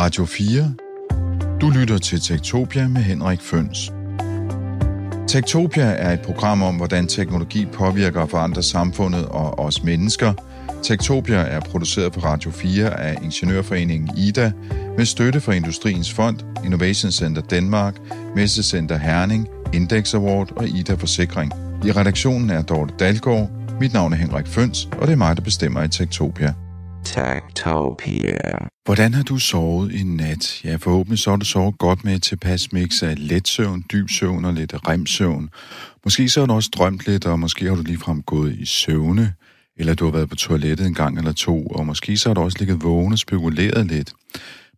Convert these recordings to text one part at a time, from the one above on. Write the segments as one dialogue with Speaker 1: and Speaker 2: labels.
Speaker 1: Radio 4. Du lytter til Tektopia med Henrik Føns. Tektopia er et program om, hvordan teknologi påvirker og forandrer samfundet og os mennesker. Tektopia er produceret på Radio 4 af Ingeniørforeningen IDA med støtte fra Industriens Fond, Innovation Center Danmark, Messecenter Herning, Index Award og IDA Forsikring. I redaktionen er Dorte Dalgaard. Mit navn er Henrik Føns, og det er mig, der bestemmer i Tektopia.
Speaker 2: Tektopia.
Speaker 1: Hvordan har du sovet i nat? Ja, forhåbentlig så har du sovet godt med et tilpas mix af let søvn, dyb søvn og lidt remsøvn. Måske så har du også drømt lidt, og måske har du ligefrem gået i søvne, eller du har været på toilettet en gang eller to, og måske så har du også ligget vågen og spekuleret lidt.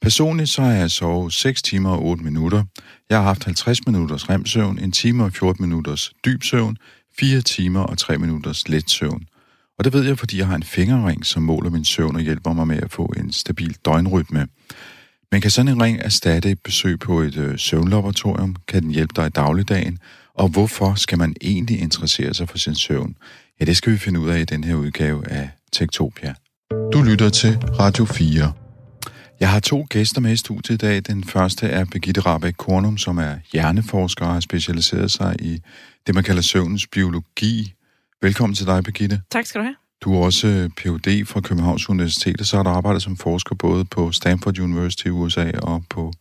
Speaker 1: Personligt så har jeg sovet 6 timer og 8 minutter. Jeg har haft 50 minutters remsøvn, 1 time og 14 minutters dyb søvn, 4 timer og 3 minutters let søvn. Og det ved jeg, fordi jeg har en fingerring, som måler min søvn og hjælper mig med at få en stabil døgnrytme. Men kan sådan en ring erstatte et besøg på et øh, søvnlaboratorium? Kan den hjælpe dig i dagligdagen? Og hvorfor skal man egentlig interessere sig for sin søvn? Ja, det skal vi finde ud af i den her udgave af Tektopia. Du lytter til Radio 4. Jeg har to gæster med i studiet i dag. Den første er Birgitte Rabeck Kornum, som er hjerneforsker og har specialiseret sig i det, man kalder søvnens biologi. Velkommen til dig, Birgitte.
Speaker 3: Tak skal du have.
Speaker 1: Du er også Ph.D. fra Københavns Universitet, og så har du arbejdet som forsker både på Stanford University i USA og på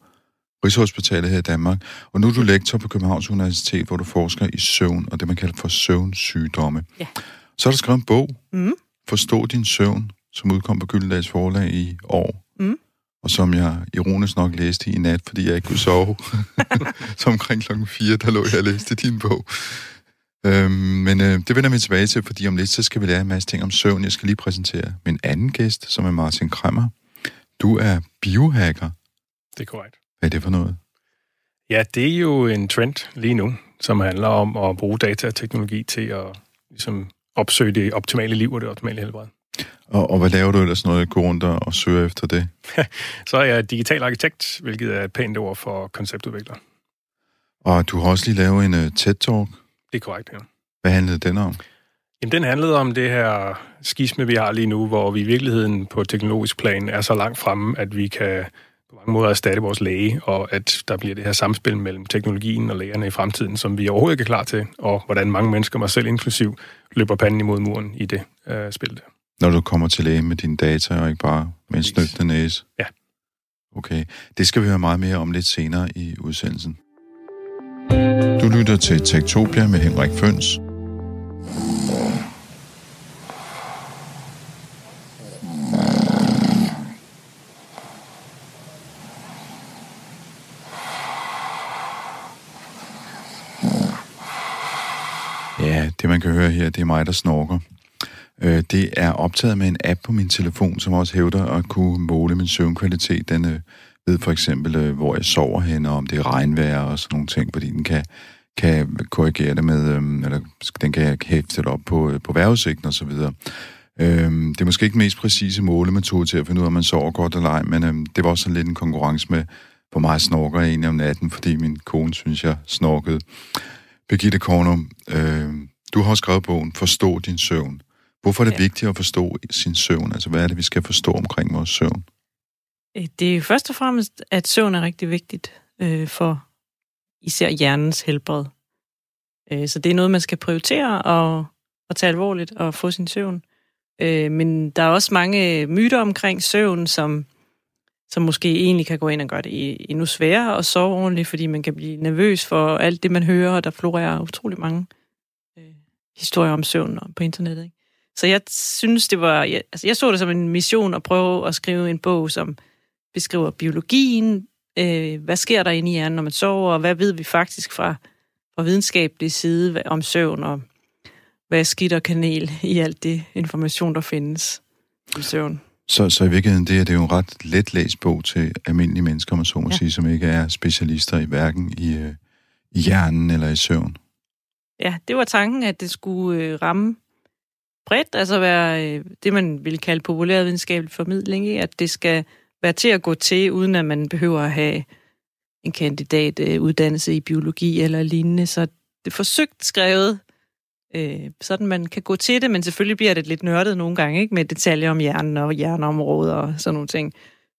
Speaker 1: Rigshospitalet her i Danmark. Og nu er du lektor på Københavns Universitet, hvor du forsker i søvn og det, man kalder for søvnsygdomme.
Speaker 3: Ja.
Speaker 1: Så har du skrevet en bog,
Speaker 3: Mm.
Speaker 1: Forstå din søvn, som udkom på Gyldendals forlag i år.
Speaker 3: Mm.
Speaker 1: Og som jeg ironisk nok læste i nat, fordi jeg ikke kunne sove. så omkring klokken 4, der lå jeg og læste din bog. Øhm, men øh, det vender vi tilbage til, fordi om lidt, så skal vi lære en masse ting om søvn. Jeg skal lige præsentere min anden gæst, som er Martin Kremmer. Du er biohacker.
Speaker 4: Det er korrekt.
Speaker 1: Hvad er det for noget?
Speaker 4: Ja, det er jo en trend lige nu, som handler om at bruge data og teknologi til at ligesom, opsøge det optimale liv og det optimale helbred.
Speaker 1: Og, og hvad laver du ellers, når jeg går rundt og, søger efter det?
Speaker 4: Så er jeg digital arkitekt, hvilket er et pænt ord for konceptudvikler.
Speaker 1: Og du har også lige lavet en uh, TED-talk.
Speaker 4: Det er korrekt, ja.
Speaker 1: Hvad handlede den om?
Speaker 4: Jamen, den handlede om det her skisme, vi har lige nu, hvor vi i virkeligheden på teknologisk plan er så langt fremme, at vi kan på mange måder erstatte vores læge, og at der bliver det her samspil mellem teknologien og lægerne i fremtiden, som vi overhovedet ikke er klar til, og hvordan mange mennesker, mig selv inklusiv, løber panden imod muren i det øh, spil der.
Speaker 1: Når du kommer til læge med dine data, og ikke bare med en
Speaker 4: Præcis.
Speaker 1: snøgtende næse?
Speaker 4: Ja.
Speaker 1: Okay. Det skal vi høre meget mere om lidt senere i udsendelsen. Du lytter til Tektopia med Henrik Føns. Ja, det man kan høre her, det er mig, der snorker. Øh, det er optaget med en app på min telefon, som også hævder at kunne måle min søvnkvalitet. Den øh, ved for eksempel, øh, hvor jeg sover hen, og om det er regnvejr og sådan nogle ting, fordi den kan, kan korrigere det med, øhm, eller den kan hæfte det op på, øh, på vejrudsigten og så videre. Øhm, det er måske ikke den mest præcise målemetode til at finde ud af, om man sover godt eller ej, men øhm, det var også sådan lidt en konkurrence med, hvor meget snorker jeg egentlig om natten, fordi min kone synes, jeg snorkede. Birgitte Kornum, øh, du har skrevet bogen Forstå din søvn. Hvorfor er det. Ja. vigtigt at forstå sin søvn? Altså, hvad er det, vi skal forstå omkring vores søvn?
Speaker 3: Øh, det er jo først og fremmest, at søvn er rigtig vigtigt øh, for især hjernens helbred. Øh, så det er noget, man skal prioritere og, og tage alvorligt og få sin søvn. Øh, men der er også mange myter omkring søvn, som, som måske egentlig kan gå ind og gøre det endnu sværere at sove ordentligt, fordi man kan blive nervøs for alt det, man hører, og der florerer utrolig mange øh, historier om søvn på internettet. Ikke? Så jeg synes, det var... Jeg, altså jeg så det som en mission at prøve at skrive en bog, som beskriver biologien, øh, hvad sker der inde i hjernen, når man sover, og hvad ved vi faktisk fra, fra videnskabelig side om søvn, og hvad er skidt og kanel i alt det information, der findes om søvn.
Speaker 1: Så, så i virkeligheden, det er, det jo en ret let læst bog til almindelige mennesker, man så må. Ja. sige, som ikke er specialister i hverken i, øh, i hjernen eller i søvn.
Speaker 3: Ja, det var tanken, at det skulle øh, ramme bredt, altså være øh, det, man ville kalde populærvidenskabelig formidling, ikke? at det skal være til at gå til, uden at man behøver at have en kandidat øh, uddannelse i biologi eller lignende. Så det er forsøgt skrevet, øh, sådan man kan gå til det, men selvfølgelig bliver det lidt nørdet nogle gange, ikke med detaljer om hjernen og hjerneområder og sådan nogle ting.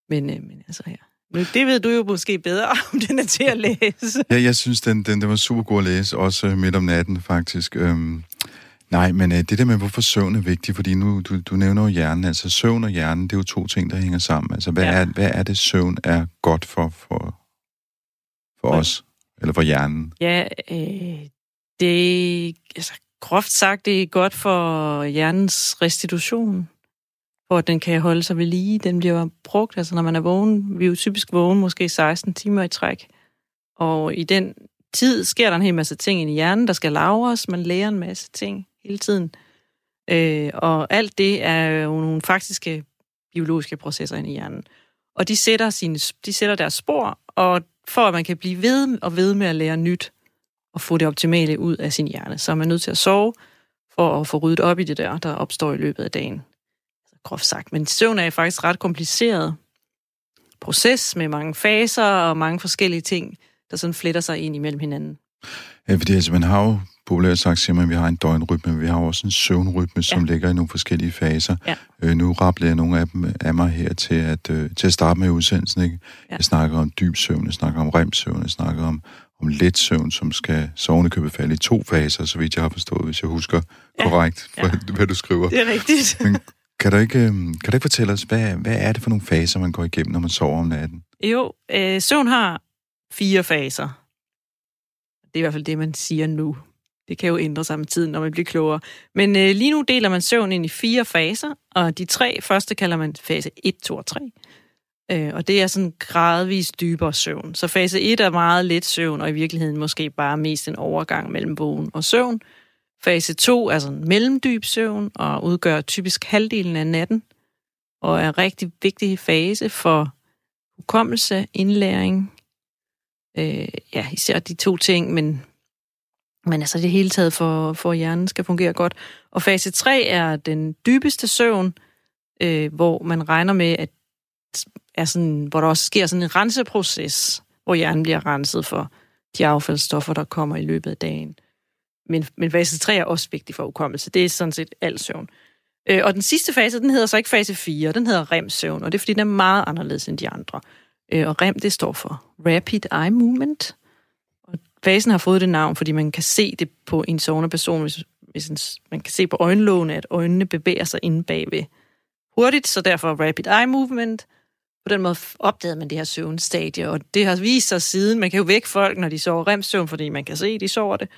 Speaker 3: Men, øh, men altså, ja. Men det ved du jo måske bedre, om den er til at læse.
Speaker 1: Ja, jeg synes, den, den, den var super god at læse, også midt om natten faktisk. Øhm, nej, men øh, det der med, hvorfor søvn er vigtigt, fordi nu, du, du nævner jo hjernen, altså søvn og hjernen, det er jo to ting, der hænger sammen. Altså, hvad,
Speaker 3: Ja.
Speaker 1: er, hvad er det, søvn er godt for, for, for
Speaker 3: Hvad?
Speaker 1: os, eller for hjernen?
Speaker 3: Ja, øh, det altså, groft sagt, det er godt for hjernens restitution, for at den kan holde sig ved lige. Den bliver brugt, altså når man er vågen, vi er jo typisk vågen måske 16 timer i træk, og i den tid sker der en hel masse ting i hjernen, der skal lavres, man lærer en masse ting hele tiden. Øh, og alt det er jo nogle faktiske biologiske processer inde i hjernen. Og de sætter, sine, de sætter deres spor, og for at man kan blive ved og ved med at lære nyt, og få det optimale ud af sin hjerne, så er man nødt til at sove, for at få ryddet op i det der, der opstår i løbet af dagen. Altså, groft sagt. Men søvn er faktisk ret kompliceret proces med mange faser og mange forskellige ting, der sådan fletter sig ind imellem hinanden.
Speaker 1: Ja, fordi altså, man har jo populært sagt, siger man, at vi har en døgnrytme, men vi har også en søvnrytme, som
Speaker 3: Ja.
Speaker 1: ligger i nogle forskellige faser.
Speaker 3: Ja.
Speaker 1: Øh, nu rappler jeg nogle af dem af mig her til at, øh, til at starte med udsendelsen. Ikke?
Speaker 3: Ja.
Speaker 1: Jeg snakker om dyb søvn, jeg snakker om remsøvn, jeg snakker om, om let søvn, som skal sovnekøbet falde i to faser, så vidt jeg har forstået, hvis jeg husker
Speaker 3: Ja.
Speaker 1: korrekt,
Speaker 3: Ja.
Speaker 1: hvad, hvad du skriver.
Speaker 3: Det er rigtigt.
Speaker 1: Men kan du, ikke, øh, kan du ikke fortælle os, hvad, hvad er det for nogle faser, man går igennem, når man sover om natten?
Speaker 3: Jo, øh, søvn har fire faser. Det er i hvert fald det, man siger nu. Det kan jo ændre sig med tiden, når man bliver klogere. Men øh, lige nu deler man søvn ind i fire faser, og de tre første kalder man fase 1, 2 og 3. Øh, og det er sådan gradvist dybere søvn. Så fase 1 er meget let søvn, og i virkeligheden måske bare mest en overgang mellem vågen og søvn. Fase 2 er sådan mellemdyb søvn, og udgør typisk halvdelen af natten, og er en rigtig vigtig fase for hukommelse, indlæring, øh, ja, især de to ting, men, men altså det hele taget for, for hjernen skal fungere godt. Og fase 3 er den dybeste søvn, øh, hvor man regner med, at er sådan, hvor der også sker sådan en renseproces, hvor hjernen bliver renset for de affaldsstoffer, der kommer i løbet af dagen. Men, men fase 3 er også vigtig for hukommelse. Det er sådan set al søvn. Øh, og den sidste fase, den hedder så ikke fase 4, den hedder REM-søvn, og det er fordi, den er meget anderledes end de andre. Øh, Øh, og REM, det står for Rapid Eye Movement. Og fasen har fået det navn, fordi man kan se det på en sovende person, hvis, hvis en, man kan se på øjenlågene, at øjnene bevæger sig inde bagved hurtigt, så derfor Rapid Eye Movement. På den måde opdagede man det her søvnstadie, og det har vist sig siden, man kan jo vække folk, når de sover REM-søvn, fordi man kan se, at de sover det.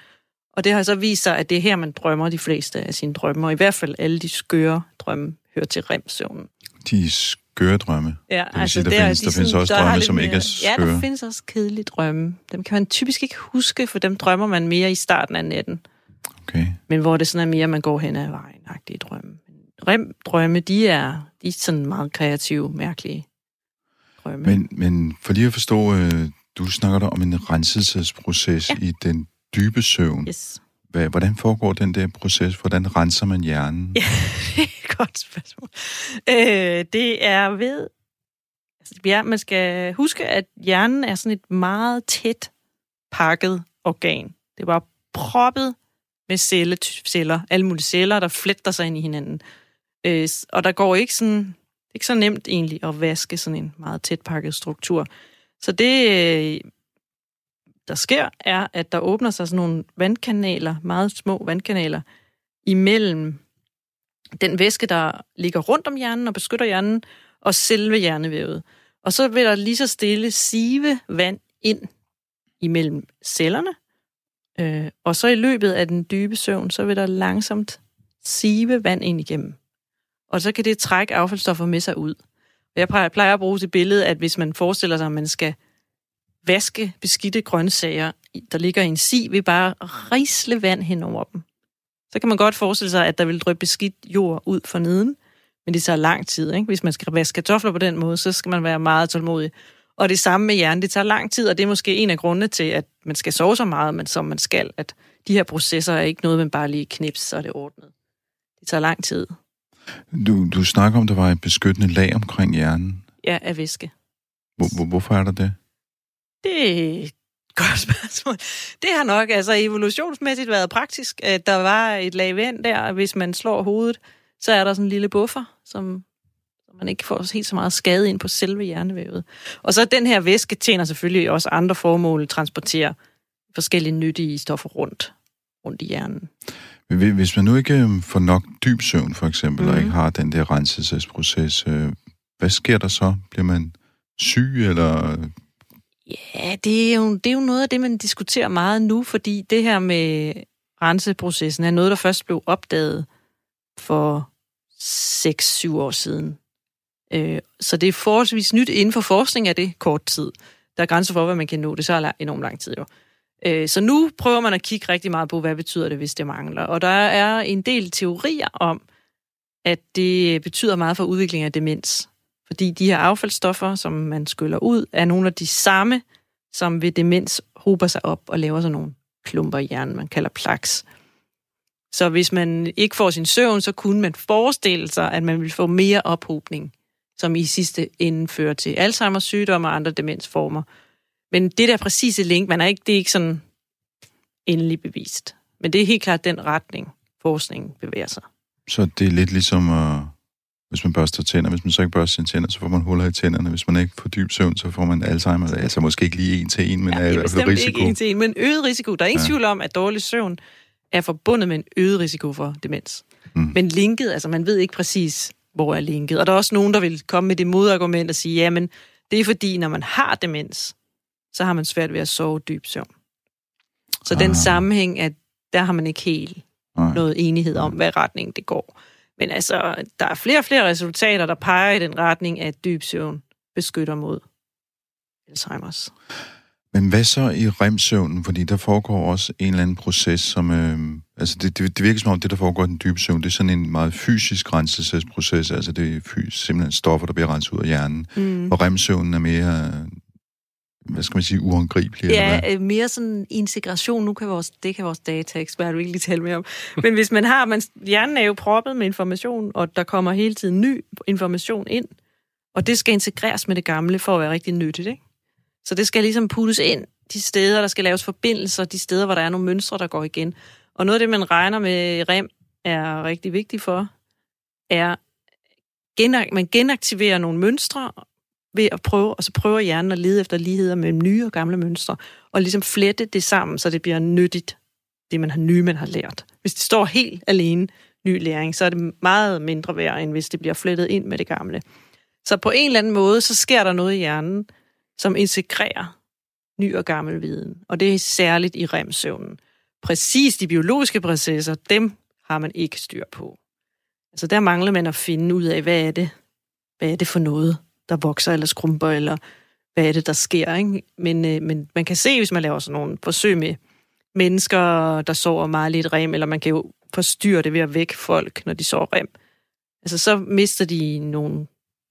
Speaker 3: Og det har så vist sig, at det er her, man drømmer de fleste af sine drømme, og i hvert fald alle de skøre drømme hører til remsøvnen.
Speaker 1: De skøre drømme.
Speaker 3: Ja,
Speaker 1: vil sige, der findes- der findes også
Speaker 3: der
Speaker 1: drømme, som ikke er
Speaker 3: Ja, der
Speaker 1: skøre.
Speaker 3: findes også kedelige drømme. Dem kan man typisk ikke huske, for dem drømmer man mere i starten af natten.
Speaker 1: Okay.
Speaker 3: Men hvor det sådan er mere, man går hen ad vejen-agtige drømme. Rem-drømme, de er, de er sådan meget kreative, mærkelige drømme.
Speaker 1: Men, men for lige at forstå, øh, du snakker der om en renselsesproces
Speaker 3: Ja.
Speaker 1: i den dybe søvn.
Speaker 3: Yes.
Speaker 1: Hvordan foregår den der proces? Hvordan renser man hjernen?
Speaker 3: Ja, det godt spørgsmål. Øh, det er ved... Altså, ja, man skal huske, at hjernen er sådan et meget tæt pakket organ. Det er bare proppet med celle, celler, alle mulige celler, der fletter sig ind i hinanden. Øh, og der går ikke sådan... Det er ikke så nemt egentlig at vaske sådan en meget tæt pakket struktur. Så det, øh, der sker, er, at der åbner sig sådan nogle vandkanaler, meget små vandkanaler, imellem den væske, der ligger rundt om hjernen og beskytter hjernen, og selve hjernevævet. Og så vil der lige så stille sive vand ind imellem cellerne, øh, og så i løbet af den dybe søvn, så vil der langsomt sive vand ind igennem. Og så kan det trække affaldsstoffer med sig ud. Jeg plejer, plejer at bruge det billede, at hvis man forestiller sig, at man skal vaske beskidte grøntsager, der ligger i en si, vil bare risle vand hen over dem så kan man godt forestille sig, at der vil dryppe beskidt jord ud for neden, men det tager lang tid. Ikke? Hvis man skal vaske kartofler på den måde, så skal man være meget tålmodig. Og det samme med hjernen, det tager lang tid, og det er måske en af grundene til, at man skal sove så meget, men som man skal, at de her processer er ikke noget, man bare lige knips, så er det ordnet. Det tager lang tid,
Speaker 1: Du, du snakker om, der var et beskyttende lag omkring hjernen.
Speaker 3: ja, af væske.
Speaker 1: Hvor, hvor, hvorfor er der det?
Speaker 3: Det et godt spørgsmål. Det har nok altså evolutionsmæssigt været praktisk, at der var et lag vand der, og hvis man slår hovedet, så er der sådan en lille buffer, som, man ikke får helt så meget skade ind på selve hjernevævet. Og så den her væske tjener selvfølgelig også andre formål, transportere forskellige nyttige stoffer rundt, rundt i hjernen.
Speaker 1: Men Hvis man nu ikke øhm, får nok dyb søvn, for eksempel, mm. og
Speaker 3: Mhm.
Speaker 1: ikke har den der renselsesproces, øh, hvad sker der så? Bliver man syg, eller...
Speaker 3: Ja, det er, jo, det er jo noget af det, man diskuterer meget nu, fordi det her med renseprocessen er noget, der først blev opdaget for 6-7 år siden. Øh, så det er forholdsvis nyt inden for forskning af det kort tid. Der er grænser for, hvad man kan nå. Det så enormt lang tid jo. Øh, så nu prøver man at kigge rigtig meget på, hvad betyder det, hvis det mangler. Og der er en del teorier om, at det betyder meget for udviklingen af demens. Fordi de her affaldsstoffer, som man skyller ud, er nogle af de samme, som ved demens hober sig op og laver sådan nogle klumper i hjernen, man kalder plaques. Så hvis man ikke får sin søvn, så kunne man forestille sig, at man vil få mere ophobning, som i sidste ende fører til Alzheimer's sygdom og andre demensformer. Men det der præcise link, man er ikke, det er ikke sådan endelig bevist. Men det er helt klart den retning, forskningen bevæger sig.
Speaker 1: Så det er lidt ligesom, at hvis man børster tænder. Hvis man så ikke børster sine tænder, så får man huller i tænderne. Hvis man ikke får dyb søvn, så får man Alzheimer. Altså måske ikke lige en til en, men ja, er i
Speaker 3: er
Speaker 1: hvert fald risiko.
Speaker 3: ikke en til en, men øget risiko. Der er ingen
Speaker 1: Ja.
Speaker 3: tvivl om, at dårlig søvn er forbundet med en øget risiko for demens.
Speaker 1: Mm.
Speaker 3: Mm. Men linket, altså man ved ikke præcis, hvor er linket. Og der er også nogen, der vil komme med det modargument og sige, jamen, det er fordi, når man har demens, så har man svært ved at sove dyb søvn. Så ah. den sammenhæng, at der har man ikke helt
Speaker 1: Nej.
Speaker 3: noget enighed om, hvad retning det går. Men altså, der er flere og flere resultater, der peger i den retning, at dyb søvn beskytter mod Alzheimer's.
Speaker 1: Men hvad så i remsøvnen? Fordi der foregår også en eller anden proces, som... Øh, altså det, det, det virker som om, det der foregår i den dybe søvn, det er sådan en meget fysisk renselsesproces. Altså det er fys, simpelthen stoffer, der bliver renset ud af hjernen.
Speaker 3: Mm.
Speaker 1: Og remsøvnen er mere, hvad skal man sige, uangribelig. eller hvad?
Speaker 3: Ja, øh, mere sådan integration. Nu kan vores, det kan vores dataekspert virkelig tale mere om. Men hvis man har, man, hjernen er jo proppet med information, og der kommer hele tiden ny information ind, og det skal integreres med det gamle for at være rigtig nyttigt, ikke? Så det skal ligesom puttes ind de steder, der skal laves forbindelser, de steder, hvor der er nogle mønstre, der går igen. Og noget af det, man regner med REM, er rigtig vigtigt for, er, genak- man genaktiverer nogle mønstre ved at prøve, og så prøver hjernen at lede efter ligheder mellem nye og gamle mønstre, og ligesom flette det sammen, så det bliver nyttigt, det man har nye, man har lært. Hvis det står helt alene, ny læring, så er det meget mindre værd, end hvis det bliver flettet ind med det gamle. Så på en eller anden måde, så sker der noget i hjernen, som integrerer ny og gammel viden. Og det er særligt i remsøvnen. Præcis de biologiske processer, dem har man ikke styr på. Altså der mangler man at finde ud af, hvad er det, hvad er det for noget, der vokser eller skrumper, eller hvad er det, der sker. Ikke? Men, øh, men man kan se, hvis man laver sådan nogle forsøg med mennesker, der sover meget lidt rem, eller man kan jo forstyrre det ved at vække folk, når de sover rem. Altså så mister de nogle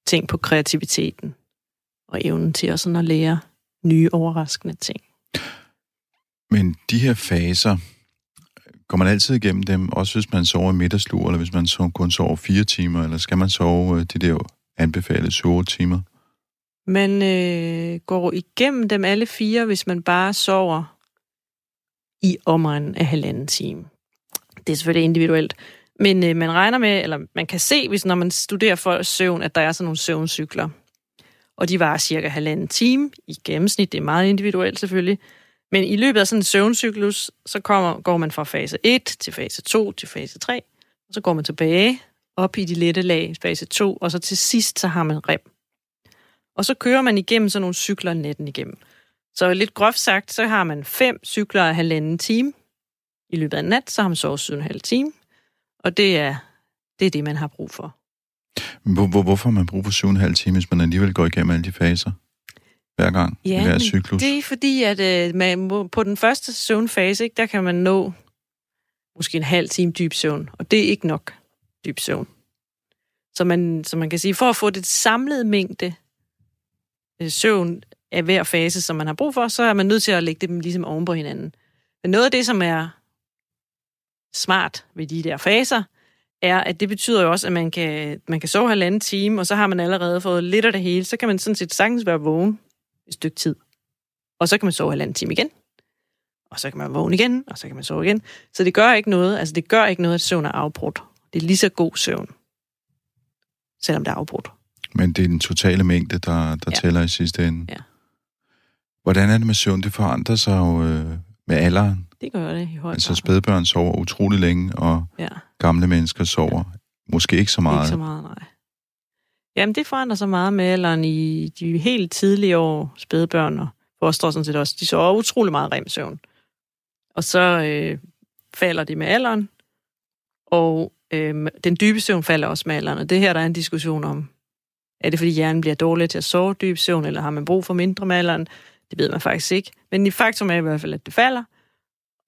Speaker 3: ting på kreativiteten og evnen til også sådan at lære nye, overraskende ting.
Speaker 1: Men de her faser, går man altid igennem dem, også hvis man sover i middagslur, eller hvis man så kun sover fire timer, eller skal man sove øh, de der anbefalede sovetimer.
Speaker 3: Man øh, går igennem dem alle fire, hvis man bare sover i omegnen af halvanden time. Det er selvfølgelig individuelt. Men øh, man regner med, eller man kan se, hvis når man studerer folks søvn, at der er sådan nogle søvncykler. Og de varer cirka halvanden time i gennemsnit. Det er meget individuelt selvfølgelig. Men i løbet af sådan en søvncyklus, så kommer, går man fra fase 1 til fase 2 til fase 3. Og så går man tilbage op i de lette lag, fase 2, og så til sidst, så har man rem. Og så kører man igennem sådan nogle cykler natten igennem. Så lidt groft sagt, så har man fem cykler af halvanden time. I løbet af nat, så har man sovet syv en halv time. Og det er, det er det, man har brug for.
Speaker 1: Hvor, hvor, hvorfor har man brug for 7,5 timer, hvis man alligevel går igennem alle de faser? Hver gang, i hver cyklus?
Speaker 3: det er fordi, at øh, man, må- på den første søvnfase, ikke, der kan man nå måske en halv time dyb søvn, og det er ikke nok dyb søvn. Så man, så man kan sige, for at få det samlede mængde øh, søvn af hver fase, som man har brug for, så er man nødt til at lægge dem ligesom oven på hinanden. Men noget af det, som er smart ved de der faser, er, at det betyder jo også, at man kan, man kan sove halvanden time, og så har man allerede fået lidt af det hele, så kan man sådan set sagtens være vågen et stykke tid. Og så kan man sove halvanden time igen. Og så kan man vågne igen, og så kan man sove igen. Så det gør ikke noget, altså det gør ikke noget, at søvn er afbrudt. Det er lige så god søvn, selvom det er afbrudt.
Speaker 1: Men det er den totale mængde, der, der
Speaker 3: Ja.
Speaker 1: tæller i sidste ende.
Speaker 3: Ja.
Speaker 1: Hvordan er det med søvn? Det forandrer sig jo øh, med alderen.
Speaker 3: Det gør det i høj
Speaker 1: Altså spædbørn sover utrolig længe, og
Speaker 3: Ja,
Speaker 1: gamle mennesker sover måske ikke så meget.
Speaker 3: ikke så meget, nej. Jamen, det forandrer sig meget med alderen i de helt tidlige år, spædbørn og foster sådan set også. De sover utrolig meget remsøvn. Og så øh, falder de med alderen, og øh, den dybe søvn falder også med alderen. Og det her, der er en diskussion om, er det fordi hjernen bliver dårlig til at sove dyb søvn, eller har man brug for mindre med alderen? Det ved man faktisk ikke. Men i faktum er i hvert fald, at det falder.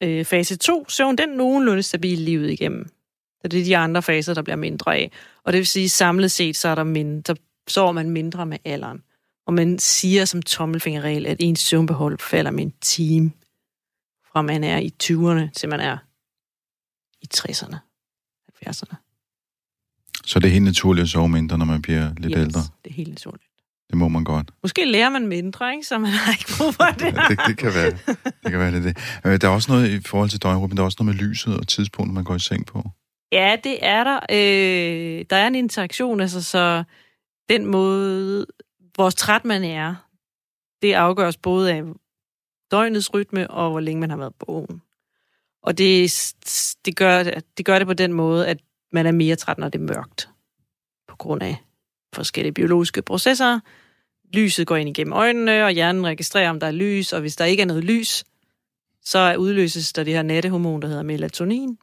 Speaker 3: Øh, fase 2, søvn, den er nogenlunde stabil livet igennem. Så det er de andre faser, der bliver mindre af. Og det vil sige, samlet set, så, er der mindre, så sover man mindre med alderen. Og man siger som tommelfingerregel, at ens søvnbehold falder med en time, fra man er i 20'erne til man er i 60'erne, 70'erne.
Speaker 1: Så det er helt naturligt at sove mindre, når man bliver lidt
Speaker 3: Yes,
Speaker 1: ældre.
Speaker 3: Det er helt naturligt.
Speaker 1: Det må man godt.
Speaker 3: Måske lærer man mindre, ikke? så man har ikke brug for det.
Speaker 1: Ja, det, det kan være det. Kan være det, det. Øh, Der er også noget i forhold til døgnrytmen, der er også noget med lyset og tidspunktet, man går i seng på.
Speaker 3: Ja, det er der. Øh, der er en interaktion, altså så den måde, hvor træt man er, det afgøres både af døgnets rytme og hvor længe man har været på vågen. Og det, det, gør, det gør det på den måde, at man er mere træt, når det er mørkt. På grund af forskellige biologiske processer. Lyset går ind igennem øjnene, og hjernen registrerer, om der er lys, og hvis der ikke er noget lys, så udløses der det her nattehormon, der hedder melatonin,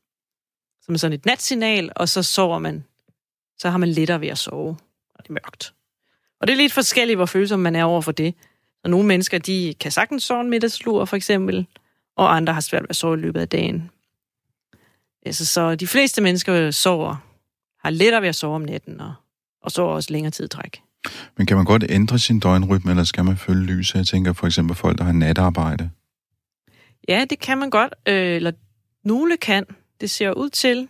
Speaker 3: som er sådan et natsignal, og så sover man. Så har man lettere ved at sove, når det er mørkt. Og det er lidt forskelligt, hvor følsom man er over for det. Så nogle mennesker, de kan sagtens sove en middagslur, for eksempel, og andre har svært ved at sove i løbet af dagen. Altså, så de fleste mennesker sover, har lettere ved at sove om natten, og, og sover også længere tid træk.
Speaker 1: Men kan man godt ændre sin døgnrytme, eller skal man følge lyset? Jeg tænker for eksempel folk, der har natarbejde.
Speaker 3: Ja, det kan man godt, øh, eller nogle kan. Det ser ud til,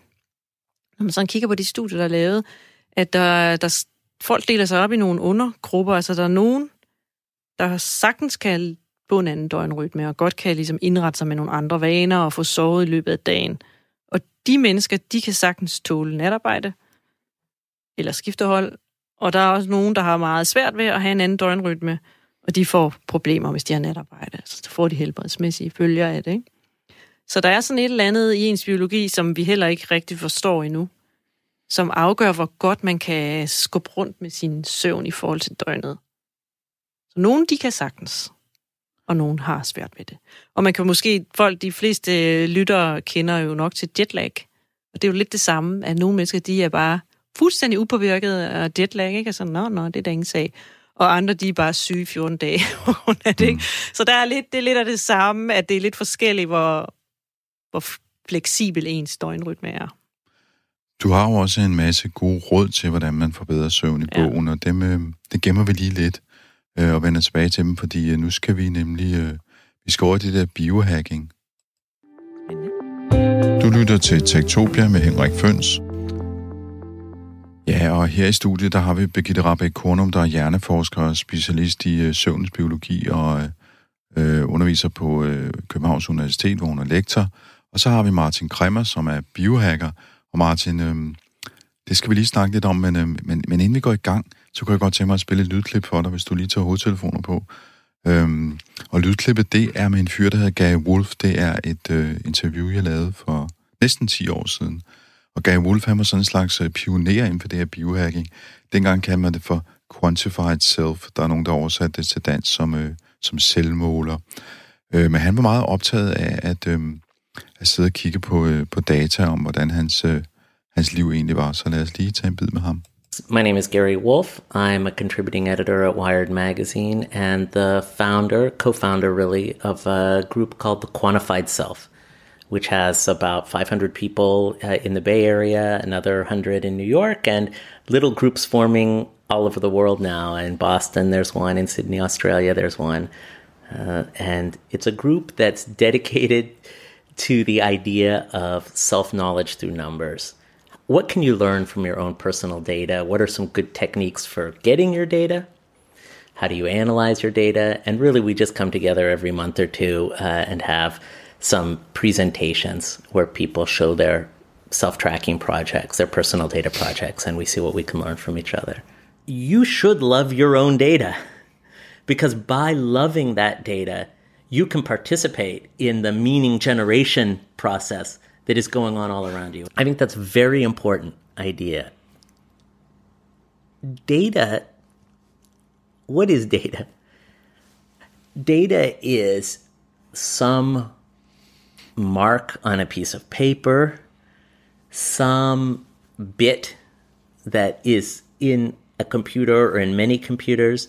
Speaker 3: når man sådan kigger på de studier, der er lavet, at der, der folk deler sig op i nogle undergrupper. Altså, der er nogen, der sagtens kan på en anden døgnrytme, og godt kan ligesom indrette sig med nogle andre vaner og få sovet i løbet af dagen. Og de mennesker, de kan sagtens tåle natarbejde eller skiftehold. Og der er også nogen, der har meget svært ved at have en anden døgnrytme, og de får problemer, hvis de har natarbejde. Så så får de helbredsmæssige følger af det. Ikke? Så der er sådan et eller andet i ens biologi, som vi heller ikke rigtig forstår endnu, som afgør, hvor godt man kan skubbe rundt med sin søvn i forhold til døgnet. Så nogen, de kan sagtens, og nogen har svært ved det. Og man kan måske, folk, de fleste lyttere kender jo nok til jetlag, og det er jo lidt det samme, at nogle mennesker, de er bare fuldstændig upåvirket af jetlag, ikke? Altså, nå, nå, det er da ingen sag. Og andre, de er bare syge i 14 dage af det, ikke? Så der er lidt, det er lidt af det samme, at det er lidt forskelligt, hvor, hvor fleksibel ens døgnrytme er.
Speaker 1: Du har jo også en masse gode råd til, hvordan man forbedrer søvn i
Speaker 3: Ja.
Speaker 1: bogen, og dem, øh, det gemmer vi lige lidt øh, og vender tilbage til dem, fordi øh, nu skal vi nemlig, øh, vi skal over det der biohacking. Du lytter til Tektopia med Henrik Føns. Ja, og her i studiet, der har vi Birgitte Rabeck Kornum, der er hjerneforsker og specialist i øh, søvnens biologi og øh, underviser på øh, Københavns Universitet, hvor hun er lektor. Og så har vi Martin Kremmer, som er biohacker. Og Martin, øh, det skal vi lige snakke lidt om, men, øh, men, men inden vi går i gang, så kunne jeg godt tænke mig at spille et lydklip for dig, hvis du lige tager hovedtelefoner på. Øhm, og lydklippet, det er med en fyr, der hedder Gary Wolf. Det er et øh, interview, jeg lavede for næsten 10 år siden. Og Gary Wolf, han var sådan en slags øh, pioner inden for det her biohacking. Dengang kaldte man det for quantified self. Der er nogen, der oversatte det til dansk som, øh, som selvmåler. Øh, men han var meget optaget af at, øh, at sidde og kigge på, øh, på data om, hvordan hans, øh, hans liv egentlig var. Så lad os lige tage en bid med ham.
Speaker 5: My name is Gary Wolf. I'm a contributing editor at Wired Magazine and the founder, co founder really, of a group called The Quantified Self, which has about 500 people uh, in the Bay Area, another 100 in New York, and little groups forming all over the world now. In Boston, there's one. In Sydney, Australia, there's one. Uh, and it's a group that's dedicated to the idea of self knowledge through numbers. What can you learn from your own personal data? What are some good techniques for getting your data? How do you analyze your data? And really, we just come together every month or two uh, and have some presentations where people show their self tracking projects, their personal data projects, and we see what we can learn from each other. you should love your own data because by loving that data, you can participate in the meaning generation process that is going on all around you. I think that's a very important idea. Data, what is data? Data is some mark on a piece of paper, some bit that is in a computer or in many computers.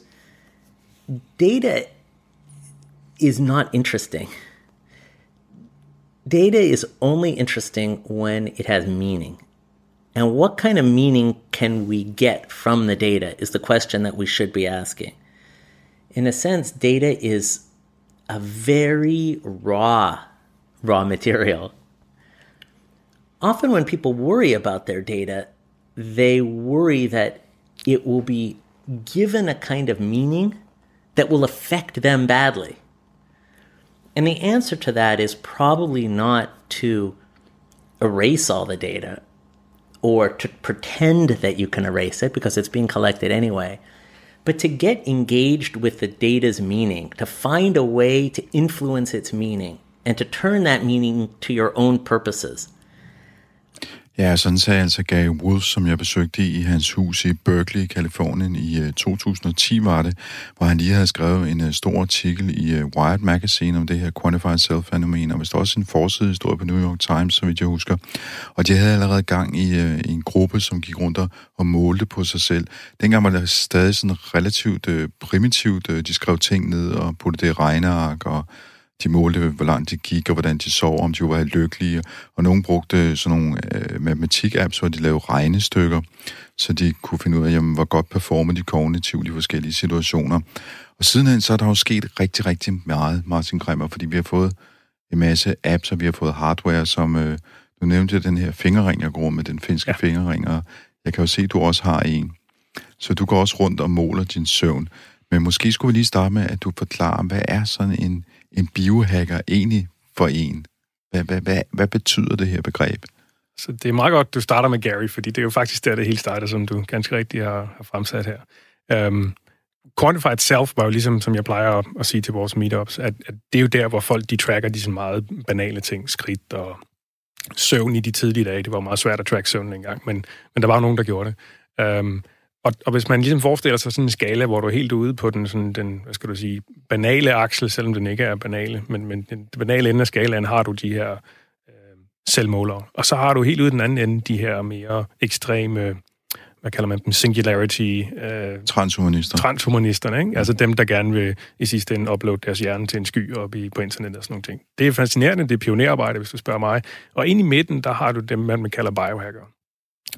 Speaker 5: Data is not interesting. Data is only interesting when it has meaning. And what kind of meaning can we get from the data is the question that we should be asking. In a sense, data is a very raw, raw material. Often, when people worry about their data, they worry that it will be given a kind of meaning that will affect them badly. And the answer to that is probably not to erase all the data or to pretend that you can erase it because it's being collected anyway, but to get engaged with the data's meaning, to find a way to influence its meaning, and to turn that meaning to your own purposes.
Speaker 1: Ja, sådan sagde altså Gary Wolf, som jeg besøgte i hans hus i Berkeley, Kalifornien i øh, 2010 var det, hvor han lige havde skrevet en øh, stor artikel i øh, Wired Magazine om det her Quantified Self-fænomen, og vist også en forsidehistorie på New York Times, så vidt jeg husker. Og de havde allerede gang i, i en gruppe, som gik rundt og målte på sig selv. Dengang var det stadig sådan relativt primitivt. De skrev ting ned og puttede det i regneark og de målte, hvor langt de gik, og hvordan de sov, om de var lykkelige. Og nogen brugte sådan nogle øh, matematik-apps, hvor de lavede regnestykker, så de kunne finde ud af, jamen, hvor godt performer de kognitivt i forskellige situationer. Og sidenhen så er der jo sket rigtig, rigtig meget, Martin Grimmer, fordi vi har fået en masse apps, og vi har fået hardware, som... Øh, du nævnte den her fingerring, jeg går med, den finske ja. fingerring, og jeg kan jo se, at du også har en. Så du går også rundt og måler din søvn. Men måske skulle vi lige starte med, at du forklarer, hvad er sådan en, en biohacker egentlig for en? Hvad, hvad, hvad, hvad betyder det her begreb?
Speaker 4: Så det er meget godt, du starter med Gary, fordi det er jo faktisk der, det hele starter, som du ganske rigtigt har, har fremsat her. Um, Quantified Self var jo ligesom, som jeg plejer at, at sige til vores meetups, at, at det er jo der, hvor folk de tracker de sådan meget banale ting, skridt og søvn i de tidlige dage. Det var meget svært at track søvn engang, men, men der var nogen, der gjorde det. Um, og, og hvis man ligesom forestiller sig sådan en skala, hvor du er helt ude på den, sådan den hvad skal du sige, banale aksel, selvom den ikke er banale, men, men den banale ende af skalaen har du de her øh, selvmålere. Og så har du helt ude den anden ende de her mere ekstreme, hvad kalder man dem, singularity... Øh,
Speaker 1: Transhumanister.
Speaker 4: Transhumanisterne, ikke? Altså dem, der gerne vil i sidste ende uploade deres hjerne til en sky op i, på internet og sådan nogle ting. Det er fascinerende, det er pionerarbejde, hvis du spørger mig. Og ind i midten, der har du dem, man kalder biohacker.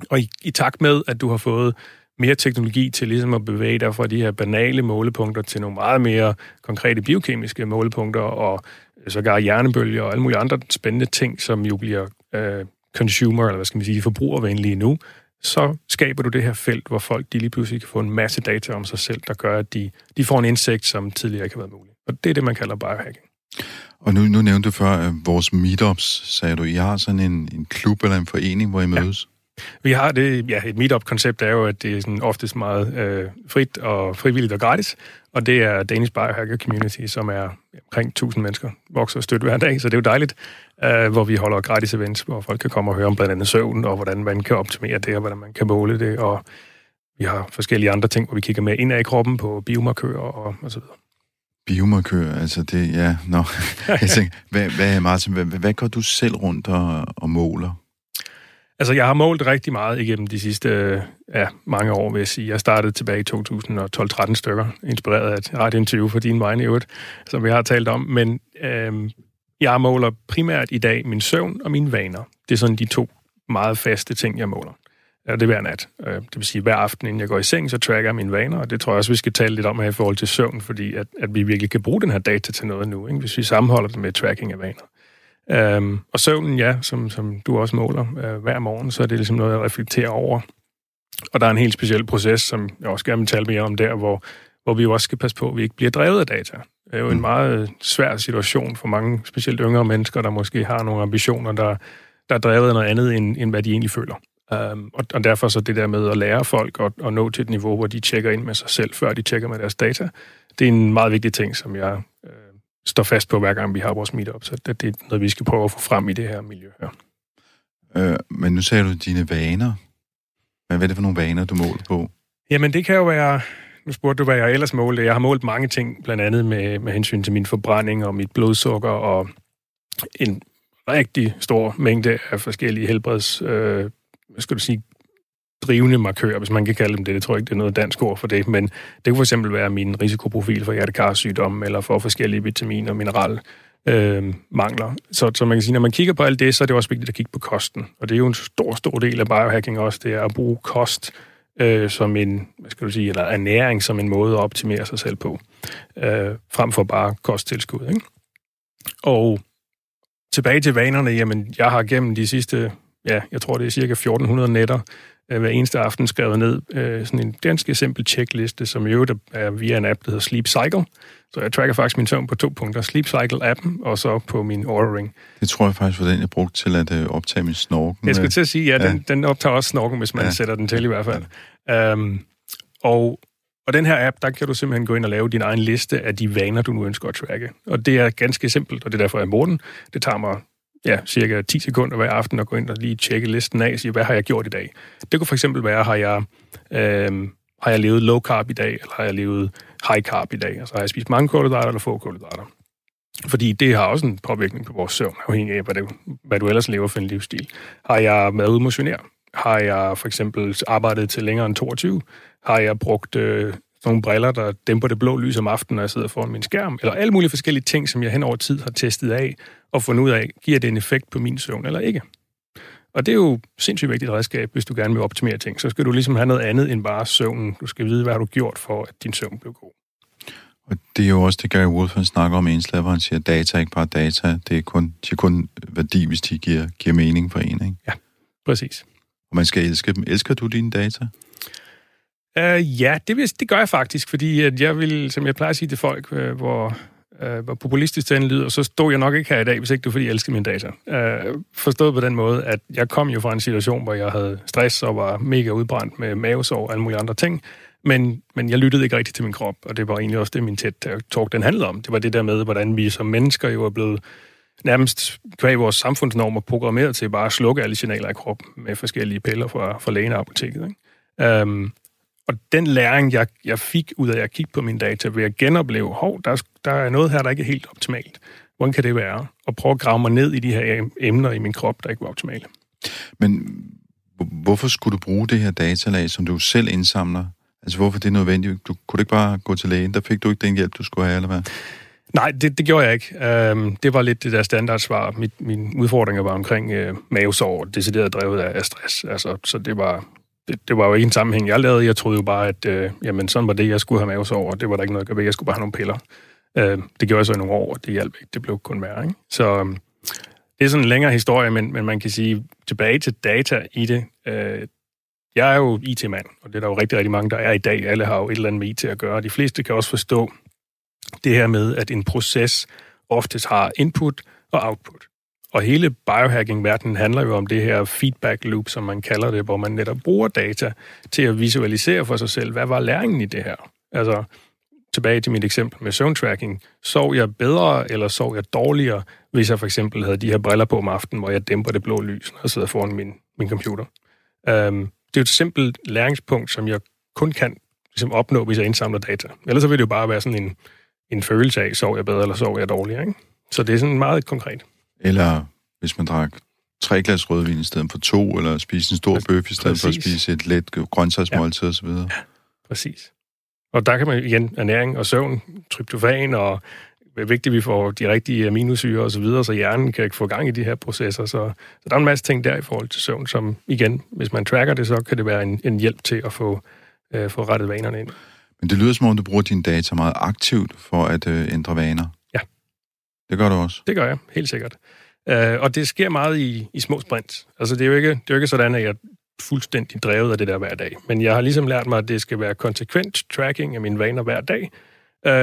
Speaker 4: Og i, i takt med, at du har fået mere teknologi til ligesom at bevæge dig fra de her banale målepunkter til nogle meget mere konkrete biokemiske målepunkter og sågar hjernebølger og alle mulige andre spændende ting, som jo bliver øh, consumer, eller hvad skal man sige, forbrugervenlige nu, så skaber du det her felt, hvor folk de lige pludselig kan få en masse data om sig selv, der gør, at de, de får en indsigt, som tidligere ikke har været muligt. Og det er det, man kalder biohacking.
Speaker 1: Og nu, nu nævnte du før at vores meetups, sagde du. I har sådan en, en klub eller en forening, hvor I mødes?
Speaker 4: Vi har det, ja, et meetup-koncept er jo, at det er sådan oftest meget øh, frit og frivilligt og gratis, og det er Danish Biohacker Community, som er omkring 1000 mennesker, vokser og støtter hver dag, så det er jo dejligt, øh, hvor vi holder gratis events, hvor folk kan komme og høre om blandt andet søvn, og hvordan man kan optimere det, og hvordan man kan måle det, og vi har forskellige andre ting, hvor vi kigger med ind i kroppen på biomarkører og, og så videre.
Speaker 1: Biomarkør, altså det, ja, nå. Jeg tænker, hvad, hvad, Martin, hvad, hvad går du selv rundt og, og måler?
Speaker 4: Altså, jeg har målt rigtig meget igennem de sidste øh, ja, mange år, vil jeg sige. Jeg startede tilbage i 2012-13 stykker, inspireret af et radiointerview for din vegne i øvrigt, som vi har talt om. Men øh, jeg måler primært i dag min søvn og mine vaner. Det er sådan de to meget faste ting, jeg måler. Ja, det er hver nat. Øh, det vil sige, hver aften, inden jeg går i seng, så tracker jeg mine vaner, og det tror jeg også, vi skal tale lidt om her i forhold til søvn, fordi at, at vi virkelig kan bruge den her data til noget nu, ikke? hvis vi sammenholder det med tracking af vaner. Øhm, og søvnen, ja, som, som du også måler øh, hver morgen, så er det ligesom noget, jeg reflekterer over. Og der er en helt speciel proces, som jeg også gerne vil tale mere om der, hvor, hvor vi jo også skal passe på, at vi ikke bliver drevet af data. Det er jo en mm. meget svær situation for mange, specielt yngre mennesker, der måske har nogle ambitioner, der, der er drevet af noget andet, end, end hvad de egentlig føler. Um, og, og derfor så det der med at lære folk at, at nå til et niveau, hvor de tjekker ind med sig selv, før de tjekker med deres data, det er en meget vigtig ting, som jeg øh, står fast på, hver gang vi har vores meetup. Så det, det er noget, vi skal prøve at få frem i det her miljø her.
Speaker 1: Øh, men nu sagde du dine vaner. Hvad er det for nogle vaner, du måler på?
Speaker 4: Jamen, det kan jo være... Nu spurgte du, hvad jeg ellers målte. Jeg har målt mange ting, blandt andet med, med hensyn til min forbrænding og mit blodsukker og en rigtig stor mængde af forskellige helbreds... Øh, hvad skal du sige, drivende markører, hvis man kan kalde dem det. Det tror jeg ikke, det er noget dansk ord for det, men det kunne for eksempel være min risikoprofil for hjertekarsygdom, eller for forskellige vitaminer og mineral øh, mangler. Så, så man kan sige, når man kigger på alt det, så er det også vigtigt at kigge på kosten. Og det er jo en stor, stor del af biohacking også, det er at bruge kost øh, som en, hvad skal du sige, eller ernæring som en måde at optimere sig selv på, øh, frem for bare kosttilskud. Ikke? Og tilbage til vanerne, jamen jeg har gennem de sidste, ja, jeg tror det er cirka 1400 netter, hver eneste aften skrevet ned øh, sådan en ganske simpel checkliste, som i øvrigt er via en app, der hedder Sleep Cycle. Så jeg tracker faktisk min søvn på to punkter. Sleep Cycle-appen, og så på min Oura-ring.
Speaker 1: Det tror jeg faktisk var den, jeg brugte til at øh, optage min snorken.
Speaker 4: Jeg skulle til at sige, ja, ja. Den, den optager også snorken, hvis man ja. sætter den til i hvert fald. Ja. Um, og, og den her app, der kan du simpelthen gå ind og lave din egen liste af de vaner, du nu ønsker at tracke. Og det er ganske simpelt, og det er derfor, jeg bruger den. Det tager mig ja, cirka 10 sekunder hver aften og gå ind og lige tjekke listen af og sige, hvad har jeg gjort i dag? Det kunne for eksempel være, har jeg, øh, har jeg levet low carb i dag, eller har jeg levet high carb i dag? Altså har jeg spist mange kulhydrater eller få kulhydrater? Fordi det har også en påvirkning på vores søvn, afhængig af, hvad, det, hvad du ellers lever for en livsstil. Har jeg været ude motionere? Har jeg for eksempel arbejdet til længere end 22? Har jeg brugt øh, nogle briller, der dæmper det blå lys om aftenen, når jeg sidder foran min skærm? Eller alle mulige forskellige ting, som jeg hen over tid har testet af, og fundet ud af, giver det en effekt på min søvn eller ikke? Og det er jo sindssygt vigtigt redskab, hvis du gerne vil optimere ting. Så skal du ligesom have noget andet end bare søvnen. Du skal vide, hvad har du gjort for, at din søvn blev god.
Speaker 1: Og det er jo også det, Gary Wolf han snakker om ens han siger, at data er ikke bare data, det er kun, de er kun værdi, hvis de giver, giver mening for en, ikke?
Speaker 4: Ja, præcis.
Speaker 1: Og man skal elske dem. Elsker du dine data?
Speaker 4: Uh, ja, det, det gør jeg faktisk, fordi at jeg vil, som jeg plejer at sige til folk, uh, hvor uh, hvor populistisk den lyder, så stod jeg nok ikke her i dag, hvis ikke du fordi jeg elskede mine data. Øh, forstået på den måde, at jeg kom jo fra en situation, hvor jeg havde stress og var mega udbrændt med mavesår og alle mulige andre ting, men, men jeg lyttede ikke rigtigt til min krop, og det var egentlig også det, min tæt talk den handlede om. Det var det der med, hvordan vi som mennesker jo er blevet nærmest kvæg vores samfundsnormer programmeret til bare at slukke alle signaler i kroppen med forskellige piller fra, fra lægen og apoteket. Ikke? Um, og den læring, jeg, jeg fik ud af at kigge på mine data, ved at genopleve, hov, der, der er noget her, der ikke er helt optimalt. Hvordan kan det være? Og prøve at grave mig ned i de her emner i min krop, der ikke var optimale.
Speaker 1: Men hvorfor skulle du bruge det her datalag, som du selv indsamler? Altså, hvorfor det er nødvendigt? Du, kunne ikke bare gå til lægen? Der fik du ikke den hjælp, du skulle have, eller hvad?
Speaker 4: Nej, det, det gjorde jeg ikke. Um, det var lidt det der standardsvar. Mit, mine udfordringer var omkring uh, mavesår, decideret drevet af, af stress. Altså, så det var, det, det var jo ikke en sammenhæng, jeg lavede. Jeg troede jo bare, at øh, jamen, sådan var det, jeg skulle have mavesår, over. det var der ikke noget at gøre ved. Jeg skulle bare have nogle piller. Øh, det gjorde jeg så i nogle år, og det hjalp ikke. Det blev kun værre. Ikke? Så øh, det er sådan en længere historie, men, men man kan sige, tilbage til data i det. Øh, jeg er jo IT-mand, og det er der jo rigtig, rigtig mange, der er i dag. Alle har jo et eller andet med IT at gøre. De fleste kan også forstå det her med, at en proces oftest har input og output. Og hele biohacking-verdenen handler jo om det her feedback loop, som man kalder det, hvor man netop bruger data til at visualisere for sig selv, hvad var læringen i det her? Altså, tilbage til mit eksempel med søvntracking. Sov jeg bedre, eller sov jeg dårligere, hvis jeg for eksempel havde de her briller på om aftenen, hvor jeg dæmper det blå lys, når jeg sidder foran min, min computer? Um, det er jo et simpelt læringspunkt, som jeg kun kan ligesom, opnå, hvis jeg indsamler data. Ellers så vil det jo bare være sådan en, en følelse af, sov jeg bedre, eller sov jeg dårligere. Ikke? Så det er sådan meget konkret.
Speaker 1: Eller hvis man drak tre glas rødvin i stedet for to, eller spise en stor bøf i stedet Præcis. for at spise et let grøntsagsmåltid ja. osv. Ja,
Speaker 4: præcis. Og der kan man igen ernæring og søvn, tryptofan, og det er vigtigt, at vi får de rigtige aminosyre og så videre, så hjernen kan få gang i de her processer. Så, så der er en masse ting der i forhold til søvn, som igen, hvis man tracker det, så kan det være en, en hjælp til at få, øh, få rettet vanerne ind.
Speaker 1: Men det lyder som om, du bruger dine data meget aktivt for at øh, ændre vaner. Det gør du også?
Speaker 4: Det gør jeg, helt sikkert. Uh, og det sker meget i, i små sprints. Altså, det er, jo ikke, det er jo ikke sådan, at jeg er fuldstændig drevet af det der hver dag. Men jeg har ligesom lært mig, at det skal være konsekvent tracking af mine vaner hver dag.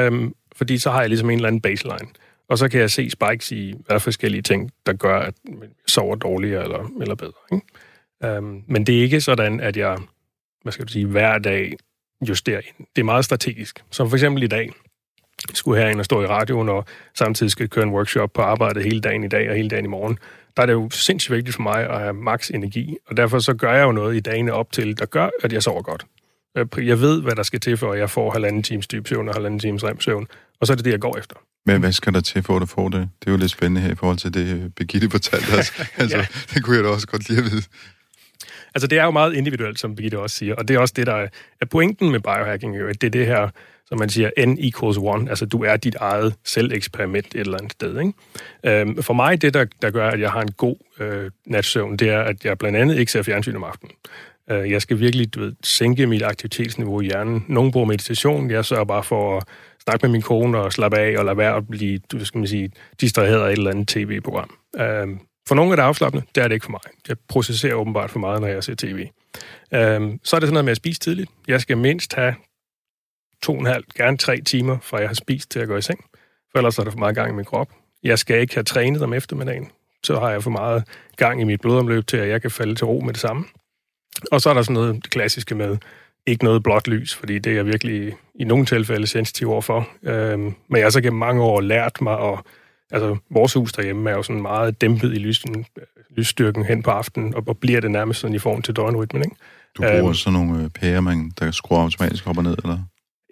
Speaker 4: Um, fordi så har jeg ligesom en eller anden baseline. Og så kan jeg se spikes i hvad forskellige ting, der gør, at jeg sover dårligere eller, eller bedre. Ikke? Øhm, men det er ikke sådan, at jeg, hvad skal du sige, hver dag justerer ind. Det er meget strategisk. Som for eksempel i dag, skulle herind og stå i radioen, og samtidig skal køre en workshop på arbejdet hele dagen i dag og hele dagen i morgen. Der er det jo sindssygt vigtigt for mig at have maks energi, og derfor så gør jeg jo noget i dagene op til, der gør, at jeg sover godt. Jeg ved, hvad der skal til, for at jeg får halvanden times dyb søvn og halvanden times rem søvn, og så er det det, jeg går efter.
Speaker 1: Men hvad skal der til for, at du får det? Det er jo lidt spændende her i forhold til det, Birgitte fortalte os. altså, ja. Det kunne jeg da også godt lide at vide.
Speaker 4: Altså, det er jo meget individuelt, som Birgitte også siger, og det er også det, der er pointen med biohacking, jo, at det er det her, når man siger, n equals one, altså du er dit eget selveksperiment et eller andet sted. Ikke? Øhm, for mig, det der, der gør, at jeg har en god øh, natsøvn, det er, at jeg blandt andet ikke ser fjernsyn om aftenen. Øh, jeg skal virkelig du ved, sænke mit aktivitetsniveau i hjernen. Nogle bruger meditation, jeg sørger bare for at snakke med min kone og slappe af og lade være at blive, du skal man sige, distraheret af et eller andet tv-program. Øhm, for nogle er det afslappende, det er det ikke for mig. Jeg processerer åbenbart for meget, når jeg ser tv. Øhm, så er det sådan noget med at spise tidligt. Jeg skal mindst have to og en halv, gerne tre timer, fra jeg har spist til at gå i seng. For ellers er der for meget gang i min krop. Jeg skal ikke have trænet om eftermiddagen. Så har jeg for meget gang i mit blodomløb til, at jeg kan falde til ro med det samme. Og så er der sådan noget det klassiske med, ikke noget blåt lys, fordi det er jeg virkelig i nogle tilfælde sensitiv overfor. Øhm, men jeg har så gennem mange år lært mig at... Altså, vores hus derhjemme er jo sådan meget dæmpet i lysen, lysstyrken hen på aftenen, og, og bliver det nærmest sådan i form til døgnrytmen, ikke?
Speaker 1: Du bruger øhm, sådan nogle øh, pærer, man, der skruer automatisk op og ned, eller?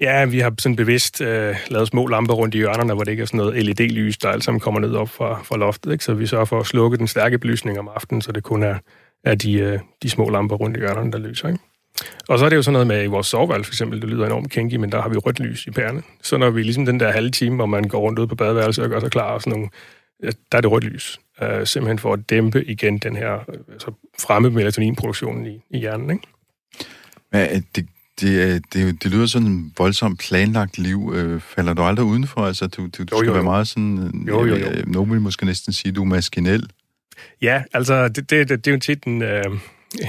Speaker 4: Ja, vi har sådan bevidst øh, lavet små lamper rundt i hjørnerne, hvor det ikke er sådan noget LED-lys, der alt sammen kommer ned op fra, fra loftet. Ikke? Så vi sørger for at slukke den stærke belysning om aftenen, så det kun er, er de, øh, de små lamper rundt i hjørnerne, der lyser. Ikke? Og så er det jo sådan noget med i vores soveværelse for eksempel, det lyder enormt kinky, men der har vi rødt lys i pærene. Så når vi ligesom den der halve time, hvor man går rundt ud på badeværelset og gør sig klar og sådan nogle, der er det rødt lys. Øh, simpelthen for at dæmpe igen den her, øh, altså fremme melatoninproduktionen i, i hjernen, ikke?
Speaker 1: Men øh, det, det, det, det lyder sådan en voldsomt planlagt liv. Øh, falder du aldrig udenfor? Altså, du, du, du jo, skal jo, være meget sådan... Jo, jo, jo. Nogen vil måske næsten sige, du er maskinel.
Speaker 4: Ja, altså, det, det, det, det er jo tit en, øh,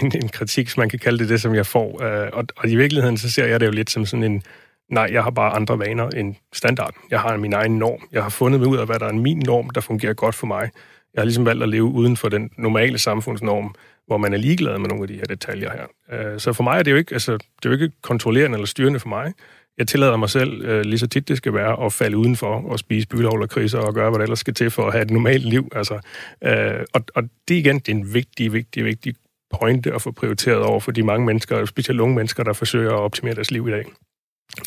Speaker 4: en, en kritik, som man kan kalde det, det som jeg får. Øh, og, og i virkeligheden, så ser jeg det jo lidt som sådan en... Nej, jeg har bare andre vaner end standard. Jeg har min egen norm. Jeg har fundet mig ud af, hvad der er min norm, der fungerer godt for mig. Jeg har ligesom valgt at leve uden for den normale samfundsnorm, hvor man er ligeglad med nogle af de her detaljer her. Øh, så for mig er det jo ikke, altså, det er jo ikke kontrollerende eller styrende for mig. Jeg tillader mig selv, øh, lige så tit det skal være, at falde udenfor og spise bylovl og kriser og gøre, hvad der ellers skal til for at have et normalt liv. Altså, øh, og, og det igen, det er en vigtig, vigtig, vigtig pointe at få prioriteret over for de mange mennesker, specielt unge mennesker, der forsøger at optimere deres liv i dag.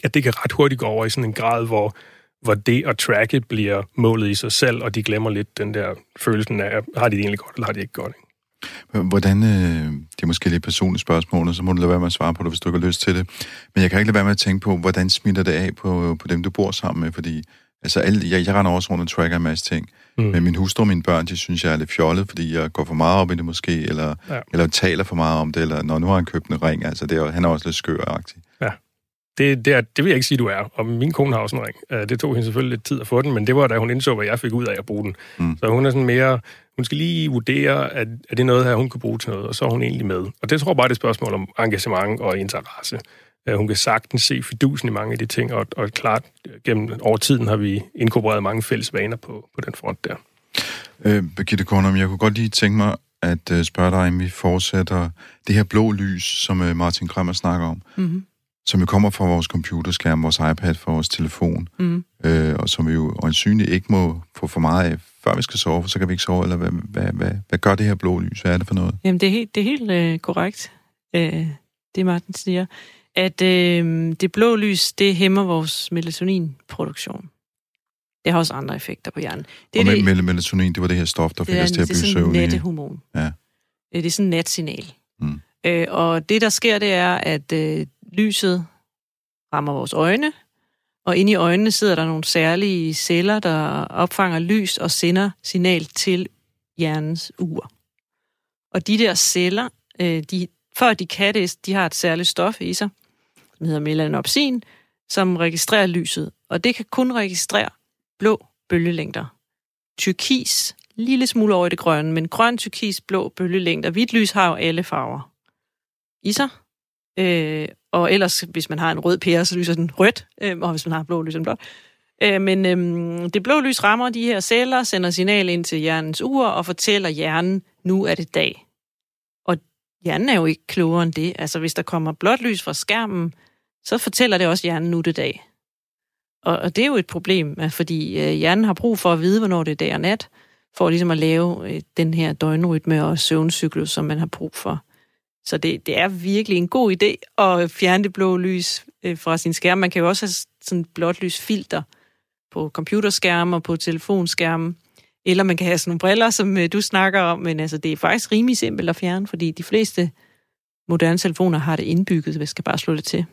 Speaker 4: At det kan ret hurtigt gå over i sådan en grad, hvor, hvor det at tracke bliver målet i sig selv, og de glemmer lidt den der følelsen af, har de det egentlig godt, eller har de ikke godt. Ikke?
Speaker 1: Hvordan, øh, det er måske lidt personligt spørgsmål, og så må du lade være med at svare på det, hvis du ikke har lyst til det. Men jeg kan ikke lade være med at tænke på, hvordan smitter det af på, på dem, du bor sammen med, fordi altså, alle, jeg, jeg render også rundt og tracker en masse ting, mm. men min hustru og mine børn, de synes, jeg er lidt fjollet, fordi jeg går for meget op i det måske, eller, ja. eller taler for meget om det, eller når nu har han købt en ring, altså det er, han er også lidt skøragtig.
Speaker 4: Ja. Det, det, er, det vil jeg ikke sige, du er. Og min kone har også en ring. Øh, det tog hende selvfølgelig lidt tid at få den, men det var da hun indså, hvad jeg fik ud af at bruge den. Mm. Så hun er sådan mere hun skal lige vurdere, at er det noget her, hun kan bruge til noget, og så er hun egentlig med. Og det tror jeg bare, det er et spørgsmål om engagement og interesse. Hun kan sagtens se fidusen i mange af de ting, og, og klart, gennem over tiden har vi inkorporeret mange fælles vaner på, på den front der.
Speaker 1: Øh, Birgitte Kornum, jeg kunne godt lige tænke mig at uh, spørge dig, om vi fortsætter det her blå lys, som Martin Kremmer snakker om, mm-hmm. Som jo kommer fra vores computerskærm, vores iPad, fra vores telefon, mm. øh, og som vi jo øjensynligt ikke må få for meget af, før vi skal sove, så kan vi ikke sove, eller hvad, hvad, hvad, hvad gør det her blå lys? Hvad er det for noget?
Speaker 3: Jamen, det er helt, det er helt øh, korrekt, øh, det Martin siger, at øh, det blå lys, det hæmmer vores melatoninproduktion. Det har også andre effekter på hjernen. Det
Speaker 1: og det, med, melatonin, det var det her stof, der fik os til at blive søvnige.
Speaker 3: Det er sådan hormon. Ja. Øh, det er sådan et natsignal. Mm. Øh, og det, der sker, det er, at øh, lyset rammer vores øjne, og inde i øjnene sidder der nogle særlige celler, der opfanger lys og sender signal til hjernens ur. Og de der celler, øh, de, før de kan det, de har et særligt stof i sig, som hedder melanopsin, som registrerer lyset. Og det kan kun registrere blå bølgelængder. Tyrkis, lille smule over i det grønne, men grøn, tyrkis, blå bølgelængder. Hvidt lys har jo alle farver i sig. Øh, og ellers, hvis man har en rød pære, så lyser den rødt, øh, og hvis man har blå, lyser den blåt. Øh, men øh, det blå lys rammer de her celler, sender signal ind til hjernens ur og fortæller hjernen, nu er det dag. Og hjernen er jo ikke klogere end det. Altså, hvis der kommer blåt lys fra skærmen, så fortæller det også hjernen nu er det dag. Og, og det er jo et problem, fordi øh, hjernen har brug for at vide, hvornår det er dag og nat, for ligesom at lave øh, den her døgnrytme og søvncyklus, som man har brug for. Så det, det er virkelig en god idé at fjerne det blå lys øh, fra sin skærm. Man kan jo også have sådan et blåt lysfilter på computerskærme og på telefonskærme. Eller man kan have sådan nogle briller, som øh, du snakker om, men altså, det er faktisk rimelig simpelt at fjerne, fordi de fleste moderne telefoner har det indbygget, hvis skal bare slå det til.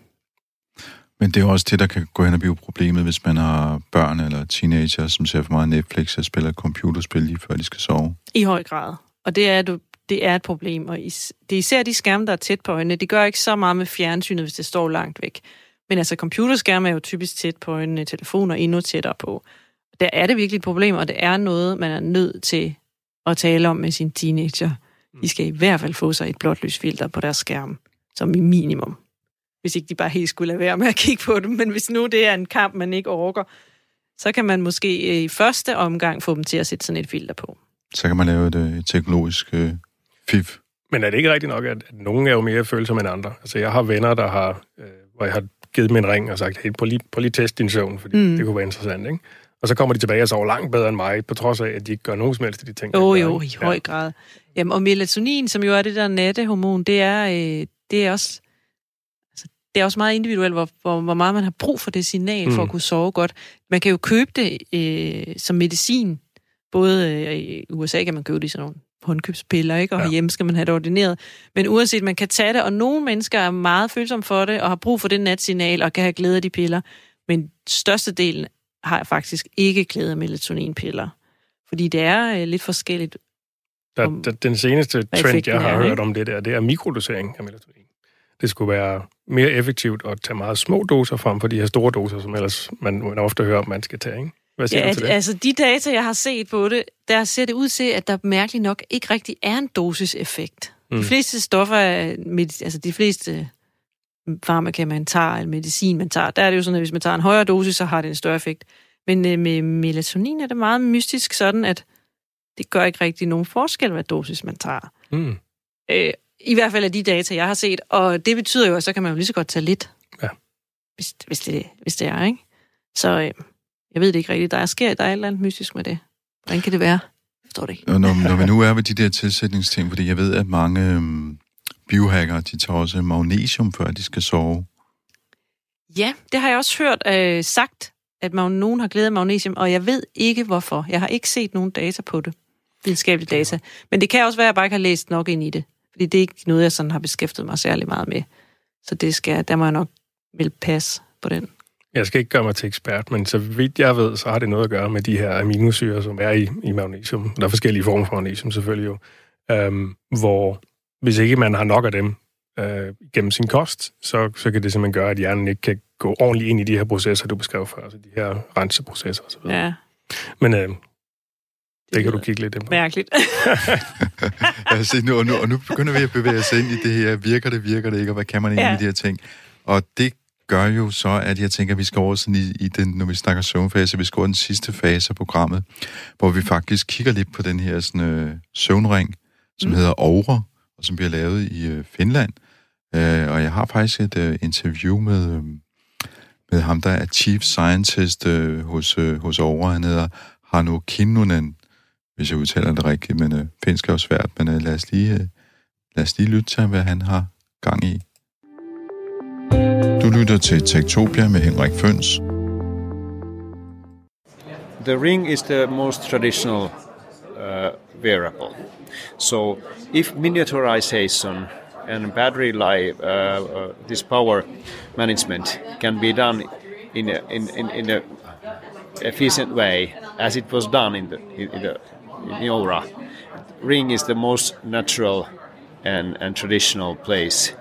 Speaker 1: Men det er også det, der kan gå hen og blive problemet, hvis man har børn eller teenager, som ser for meget Netflix og spiller computerspil lige før de skal sove.
Speaker 3: I høj grad. Og det er, det er et problem. Og det er især de skærme, der er tæt på øjnene. Det gør ikke så meget med fjernsynet, hvis det står langt væk. Men altså, computerskærme er jo typisk tæt på øjnene, telefoner endnu tættere på. Der er det virkelig et problem, og det er noget, man er nødt til at tale om med sin teenager. De skal i hvert fald få sig et blåt lysfilter på deres skærm, som i minimum hvis ikke de bare helt skulle lade være med at kigge på dem. Men hvis nu det er en kamp, man ikke orker, så kan man måske øh, i første omgang få dem til at sætte sådan et filter på.
Speaker 1: Så kan man lave et, øh, et teknologisk øh, fif.
Speaker 4: Men er det ikke rigtigt nok, at, at nogen er jo mere følsomme end andre? Altså, jeg har venner, der har, øh, hvor jeg har givet dem en ring og sagt, hey, prøv lige, prøv lige test din søvn, fordi mm. det kunne være interessant, ikke? Og så kommer de tilbage og sover langt bedre end mig, på trods af, at de ikke gør nogen som helst af de ting.
Speaker 3: Jo, oh, jo, i høj grad. Jamen, og melatonin, som jo er det der nattehormon, det er, øh, det er også det er også meget individuelt, hvor, hvor, hvor meget man har brug for det signal mm. for at mm. kunne sove godt. Man kan jo købe det øh, som medicin. Både øh, i USA kan man købe det i sådan nogle håndkøbspiller, ikke? og ja. hjemme skal man have det ordineret. Men uanset, man kan tage det, og nogle mennesker er meget følsomme for det, og har brug for det natsignal, og kan have glæde af de piller. Men størstedelen har faktisk ikke glæde af melatoninpiller. Fordi det er øh, lidt forskelligt.
Speaker 4: Der, der, den seneste trend, jeg har er, hørt om det der, det er mikrodosering af melatonin det skulle være mere effektivt at tage meget små doser frem for de her store doser, som ellers man, man ofte hører, man skal tage. Ikke?
Speaker 3: Hvad siger ja, du til det? altså de data, jeg har set på det, der ser det ud til, at der mærkeligt nok ikke rigtig er en dosiseffekt. Mm. De fleste stoffer, altså de fleste farmaka, man tager, eller medicin, man tager, der er det jo sådan, at hvis man tager en højere dosis, så har det en større effekt. Men øh, med melatonin er det meget mystisk sådan, at det gør ikke rigtig nogen forskel, hvad dosis man tager. Mm. Øh, i hvert fald af de data, jeg har set. Og det betyder jo, at så kan man jo lige så godt tage lidt. Ja. Hvis, hvis, det, hvis det er, ikke? Så øh, jeg ved det ikke rigtigt. Der er, sker, der er et eller andet mystisk med det. Hvordan kan det være? Jeg forstår det ikke.
Speaker 1: Og når, når vi nu er ved de der tilsætningsting, fordi jeg ved, at mange øhm, biohackere, de tager også magnesium, før de skal sove.
Speaker 3: Ja, det har jeg også hørt øh, sagt, at man, nogen har glædet magnesium, og jeg ved ikke hvorfor. Jeg har ikke set nogen data på det, videnskabelige data. Men det kan også være, at jeg bare ikke har læst nok ind i det. Fordi det er ikke noget, jeg sådan har beskæftiget mig særlig meget med. Så det skal, der må jeg nok vil passe på den.
Speaker 4: Jeg skal ikke gøre mig til ekspert, men så vidt jeg ved, så har det noget at gøre med de her aminosyre, som er i, i magnesium. Der er forskellige former for magnesium selvfølgelig jo. Øhm, hvor hvis ikke man har nok af dem øh, gennem sin kost, så, så kan det simpelthen gøre, at hjernen ikke kan gå ordentligt ind i de her processer, du beskrev før, altså de her renseprocesser osv. Ja. Men øh, det kan du kigge lidt ind på.
Speaker 3: Mærkeligt.
Speaker 1: altså, nu, og, nu, og nu begynder vi at bevæge os ind i det her. Virker det, virker det ikke, og hvad kan man egentlig ja. med de her ting? Og det gør jo så, at jeg tænker, at vi skal over sådan i, i den, når vi snakker søvnfase, vi skal over den sidste fase af programmet, hvor vi faktisk kigger lidt på den her sådan, øh, søvnring, som mm. hedder Aura, og som bliver lavet i øh, Finland. Øh, og jeg har faktisk et øh, interview med, øh, med ham, der er Chief Scientist øh, hos, øh, hos Aura. Han hedder Hanno Kinnunen, hvis jeg udtaler det rigtigt, men øh, finsk er jo svært, men øh, lad, os lige, øh, lad os lige lytte til, hvad han har gang i. Du lytter til Tektopia med Henrik Føns.
Speaker 6: The ring is the most traditional uh, wearable. So if miniaturization and battery life, uh, uh, this power management can be done in a, in, in, in a efficient way as it was done in the, in, the in Aura. Ring is the most natural and, and traditional place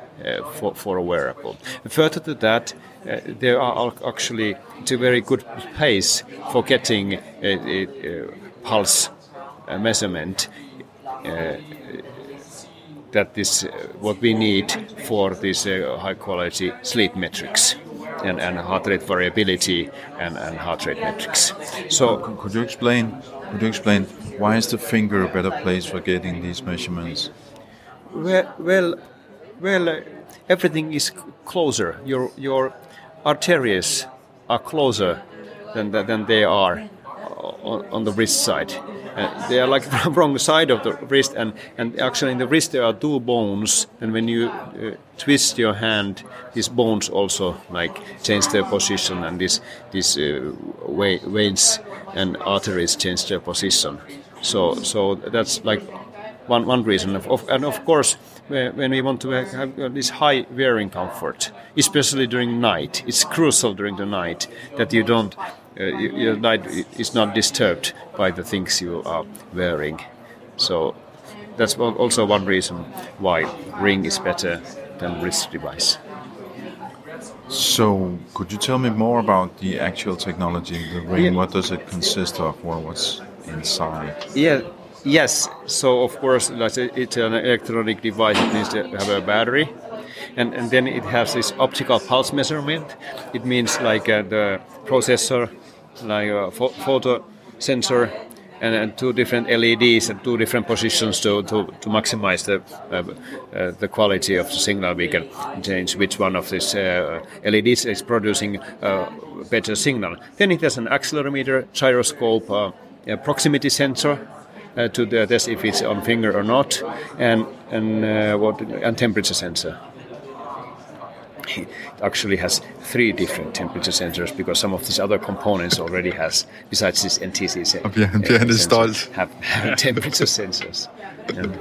Speaker 6: for, for a wearable. Further to that, uh, there are actually it's a very good pace for getting a, pulse uh, measurement. Uh, that is uh, what we need for this uh, high quality sleep metrics and, and heart rate variability and, and heart rate metrics.
Speaker 1: So, could you explain? Could you explain why is the finger a better place for getting these measurements?
Speaker 6: well, well, well uh, everything is closer. Your your arteries are closer than than they are on, on the wrist side. Uh, they are like from wrong side of the wrist, and, and actually in the wrist there are two bones, and when you uh, twist your hand, these bones also like change their position, and this these uh, veins and arteries change their position. So so that's like one one reason, of, of, and of course when we want to have this high wearing comfort, especially during night, it's crucial during the night that you don't uh, your night is not disturbed by the things you are wearing. So that's also one reason why ring is better than wrist device.
Speaker 1: So, could you tell me more about the actual technology, of the ring? Yeah. What does it consist of? Well, what's inside?
Speaker 6: Yeah, yes. So, of course, it's an electronic device. It needs to have a battery, and and then it has this optical pulse measurement. It means like uh, the processor like a photo sensor and, and, two different LEDs at two different positions to, to, to maximize the uh, uh, the quality of the signal. We can change which one of these uh, LEDs is producing a better signal. Then it has an accelerometer, gyroscope, uh, proximity sensor. Uh, to test if it's on finger or not, and and uh, what and temperature sensor it actually has three different temperature sensors because some of these other components already has, besides this NTC
Speaker 1: Björn, Björn sensors,
Speaker 6: have, have temperature sensors.
Speaker 1: And,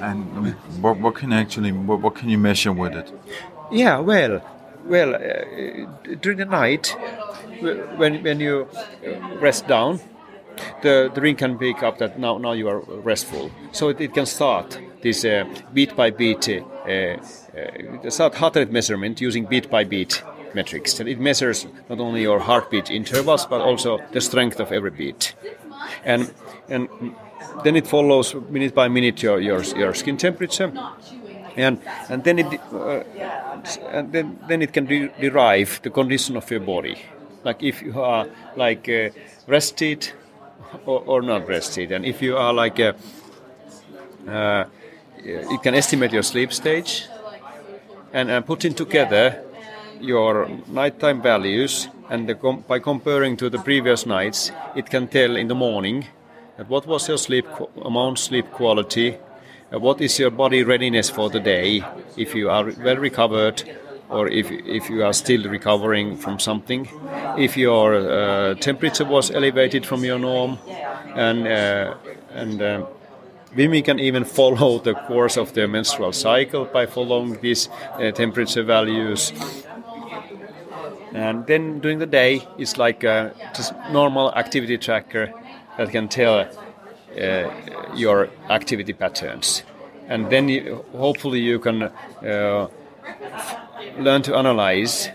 Speaker 1: and what, what can actually what, what can you measure with it?
Speaker 6: Yeah, well, well, uh, during the night, when when you rest down, the, ring can pick up that now now you are restful, so it, it can start this uh, beat by beat uh, uh, heart rate measurement using beat by beat metrics. And it measures not only your heartbeat intervals but also the strength of every beat. And and then it follows minute by minute your your, your skin temperature. And and then it uh, and then then it can de- derive the condition of your body. Like if you are like uh, rested or, or, not rested, and if you are like a, uh, it can estimate your sleep stage and, and putting together your nighttime values and com by comparing to the previous nights, it can tell in the morning that what was your sleep amount, sleep quality, uh, what is your body readiness for the day, if you are well recovered or if, if you are still recovering from something, if your uh, temperature was elevated from your norm, and uh, and uh, Women can even follow the course of their menstrual cycle by following these uh, temperature values. And then during the day, it's like a just normal activity tracker that can tell uh, your activity patterns. And then you, hopefully you can uh, learn to analyze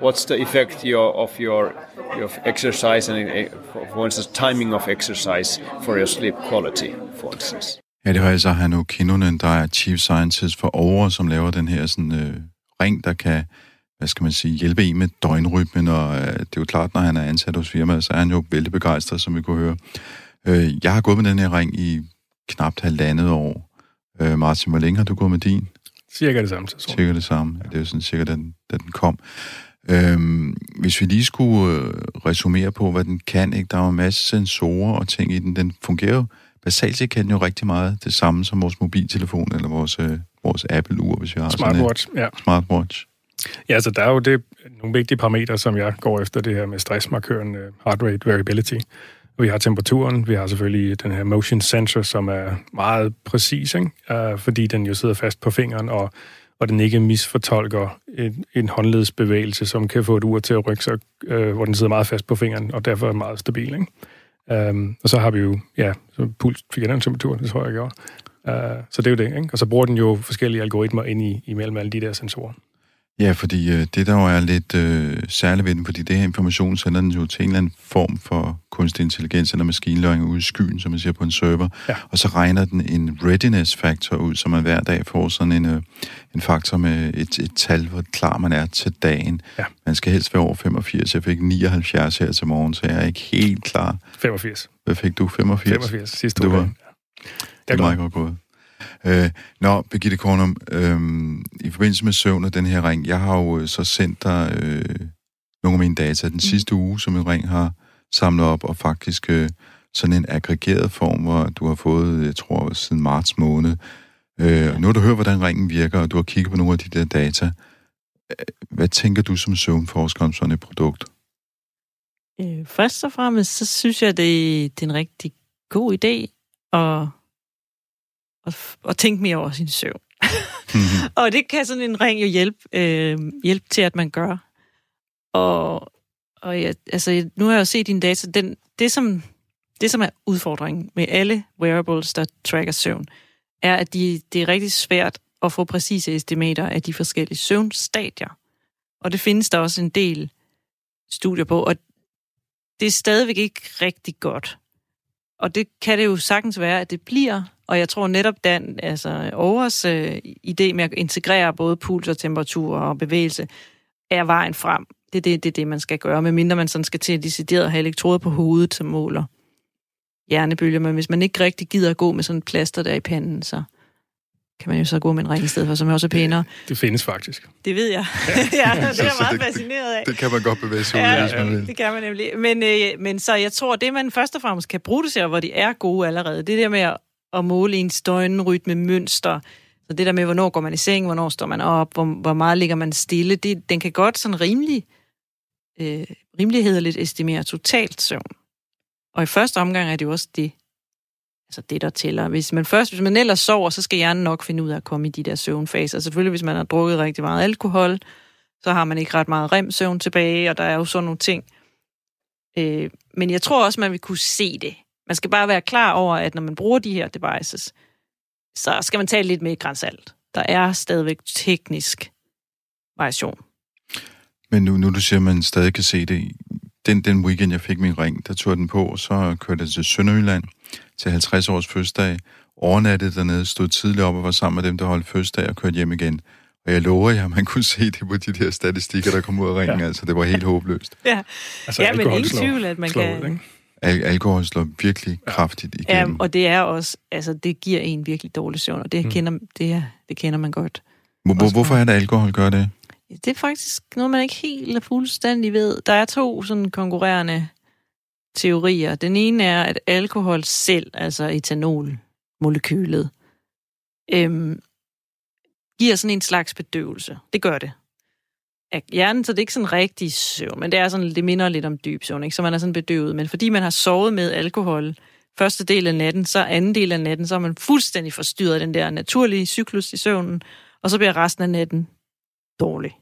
Speaker 6: what's the effect your, of your, your exercise and, eh, for instance, timing of exercise for your sleep quality, for instance.
Speaker 1: Ja, det var altså Hanno Kinnunen, der er Chief Scientist for Over, som laver den her sådan, øh, ring, der kan hvad skal man sige, hjælpe en med døgnrytmen, og øh, det er jo klart, når han er ansat hos firmaet, så er han jo vældig begejstret, som vi kunne høre. Øh, jeg har gået med den her ring i knap halvandet år. Øh, Martin, hvor længe har du gået med din?
Speaker 4: Cirka det samme.
Speaker 1: Så. Cirka det samme. Ja, det er jo sådan cirka, da den, da den kom. Øhm, hvis vi lige skulle øh, resumere på, hvad den kan, ikke? der er jo en masse sensorer og ting i den. Den fungerer jo basalt set kan den jo rigtig meget det samme som vores mobiltelefon eller vores, øh, vores Apple-ur, hvis vi har
Speaker 4: Smartwatch,
Speaker 1: sådan et. ja. Smartwatch.
Speaker 4: Ja, altså der er jo det, nogle vigtige parametre, som jeg går efter, det her med stressmarkøren, øh, heart rate variability. Vi har temperaturen, vi har selvfølgelig den her motion sensor, som er meget præcis, ikke? Uh, fordi den jo sidder fast på fingeren, og, og den ikke misfortolker en, en håndledsbevægelse, som kan få et ur til at rykke sig, uh, hvor den sidder meget fast på fingeren, og derfor er meget stabil. Ikke? Um, og så har vi jo, ja, så puls, fik jeg den temperatur, det tror jeg, jeg gjorde. Uh, så det er jo det, ikke? Og så bruger den jo forskellige algoritmer ind i, imellem alle de der sensorer.
Speaker 1: Ja, fordi øh, det der jo er lidt øh, særligt ved den, fordi det her information sender den jo til en eller anden form for kunstig intelligens eller maskinlæring ud i skyen, som man siger på en server, ja. og så regner den en readiness factor ud, så man hver dag får sådan en, øh, en faktor med et, et tal, hvor klar man er til dagen. Ja. Man skal helst være over 85. Jeg fik 79 her til morgen, så jeg er ikke helt klar.
Speaker 4: 85.
Speaker 1: Hvad fik du? 85?
Speaker 4: 85 sidste uge.
Speaker 1: Det var, ja. det er meget godt gået. Øh, nå, Birgitte Kornum, øh, i forbindelse med søvn og den her ring, jeg har jo øh, så sendt dig øh, nogle af mine data den mm. sidste uge, som en ring har samlet op, og faktisk øh, sådan en aggregeret form, hvor du har fået, jeg tror, siden marts måned. Øh, nu har du hørt, hvordan ringen virker, og du har kigget på nogle af de der data. Øh, hvad tænker du som søvnforsker om sådan et produkt?
Speaker 3: Øh, først og fremmest, så synes jeg, det, det er en rigtig god idé at, at, at tænke mere over sin søvn. Mm-hmm. og det kan sådan en ring jo hjælpe, øh, hjælpe til, at man gør. Og, og ja, altså, nu har jeg jo set dine data. Den, det, som, det, som er udfordringen med alle wearables, der tracker søvn, er, at de, det er rigtig svært at få præcise estimater af de forskellige søvnstadier. Og det findes der også en del studier på, og det er stadigvæk ikke rigtig godt. Og det kan det jo sagtens være, at det bliver, og jeg tror netop, den, altså Aarhus øh, idé med at integrere både puls og temperatur og bevægelse, er vejen frem. Det er det, det, er det man skal gøre, medmindre man sådan skal til at decideret have elektroder på hovedet, som måler hjernebølger. Men hvis man ikke rigtig gider at gå med sådan et plaster der i panden, så kan man jo så gå med en ring i stedet for, som også er pænere.
Speaker 4: Det, det findes faktisk.
Speaker 3: Det ved jeg. ja, det er jeg meget fascineret af.
Speaker 1: Det kan man godt bevæge sig ud
Speaker 3: ja,
Speaker 1: hvis man vil.
Speaker 3: det kan man nemlig. Men, øh, men så jeg tror, det man først og fremmest kan bruge det til, hvor de er gode allerede, det der med at, at måle en støjnrytme mønster, så det der med, hvornår går man i seng, hvornår står man op, hvor, hvor meget ligger man stille, det, den kan godt sådan rimelig, øh, rimelig lidt estimere totalt søvn. Og i første omgang er det jo også det, altså det, der tæller. Hvis man først, hvis man ellers sover, så skal hjernen nok finde ud af at komme i de der søvnfaser. Selvfølgelig, hvis man har drukket rigtig meget alkohol, så har man ikke ret meget rem-søvn tilbage, og der er jo sådan nogle ting. Øh, men jeg tror også, man vil kunne se det. Man skal bare være klar over, at når man bruger de her devices, så skal man tale lidt med grænsalt. Der er stadigvæk teknisk variation.
Speaker 1: Men nu, nu du siger, at man stadig kan se det, den, den weekend, jeg fik min ring, der tog den på, og så kørte jeg til Sønderjylland til 50 års fødselsdag, overnattede dernede, stod tidligt op og var sammen med dem, der holdt fødselsdag og kørte hjem igen. Og jeg lover jer, man kunne se det på de der statistikker, der kom ud af ringen. Ja. Altså, det var helt håbløst.
Speaker 3: Ja, altså, ja men ingen tvivl, at man slår kan... Ud, ikke?
Speaker 1: Al- alkohol slår virkelig ja. kraftigt igennem.
Speaker 3: Ja, og det er også, altså det giver en virkelig dårlig søvn, og det, mm. kender, det, det kender man godt.
Speaker 1: Hvor, hvorfor er det, alkohol gør det?
Speaker 3: Det er faktisk noget, man ikke helt fuldstændig ved. Der er to sådan konkurrerende teorier. Den ene er, at alkohol selv, altså etanolmolekylet, øhm, giver sådan en slags bedøvelse. Det gør det. Af hjernen, så det er ikke sådan rigtig søvn, men det er sådan, det minder lidt om dyb søvn, ikke? så man er sådan bedøvet. Men fordi man har sovet med alkohol første del af natten, så anden del af natten, så er man fuldstændig forstyrret den der naturlige cyklus i søvnen, og så bliver resten af natten dårlig.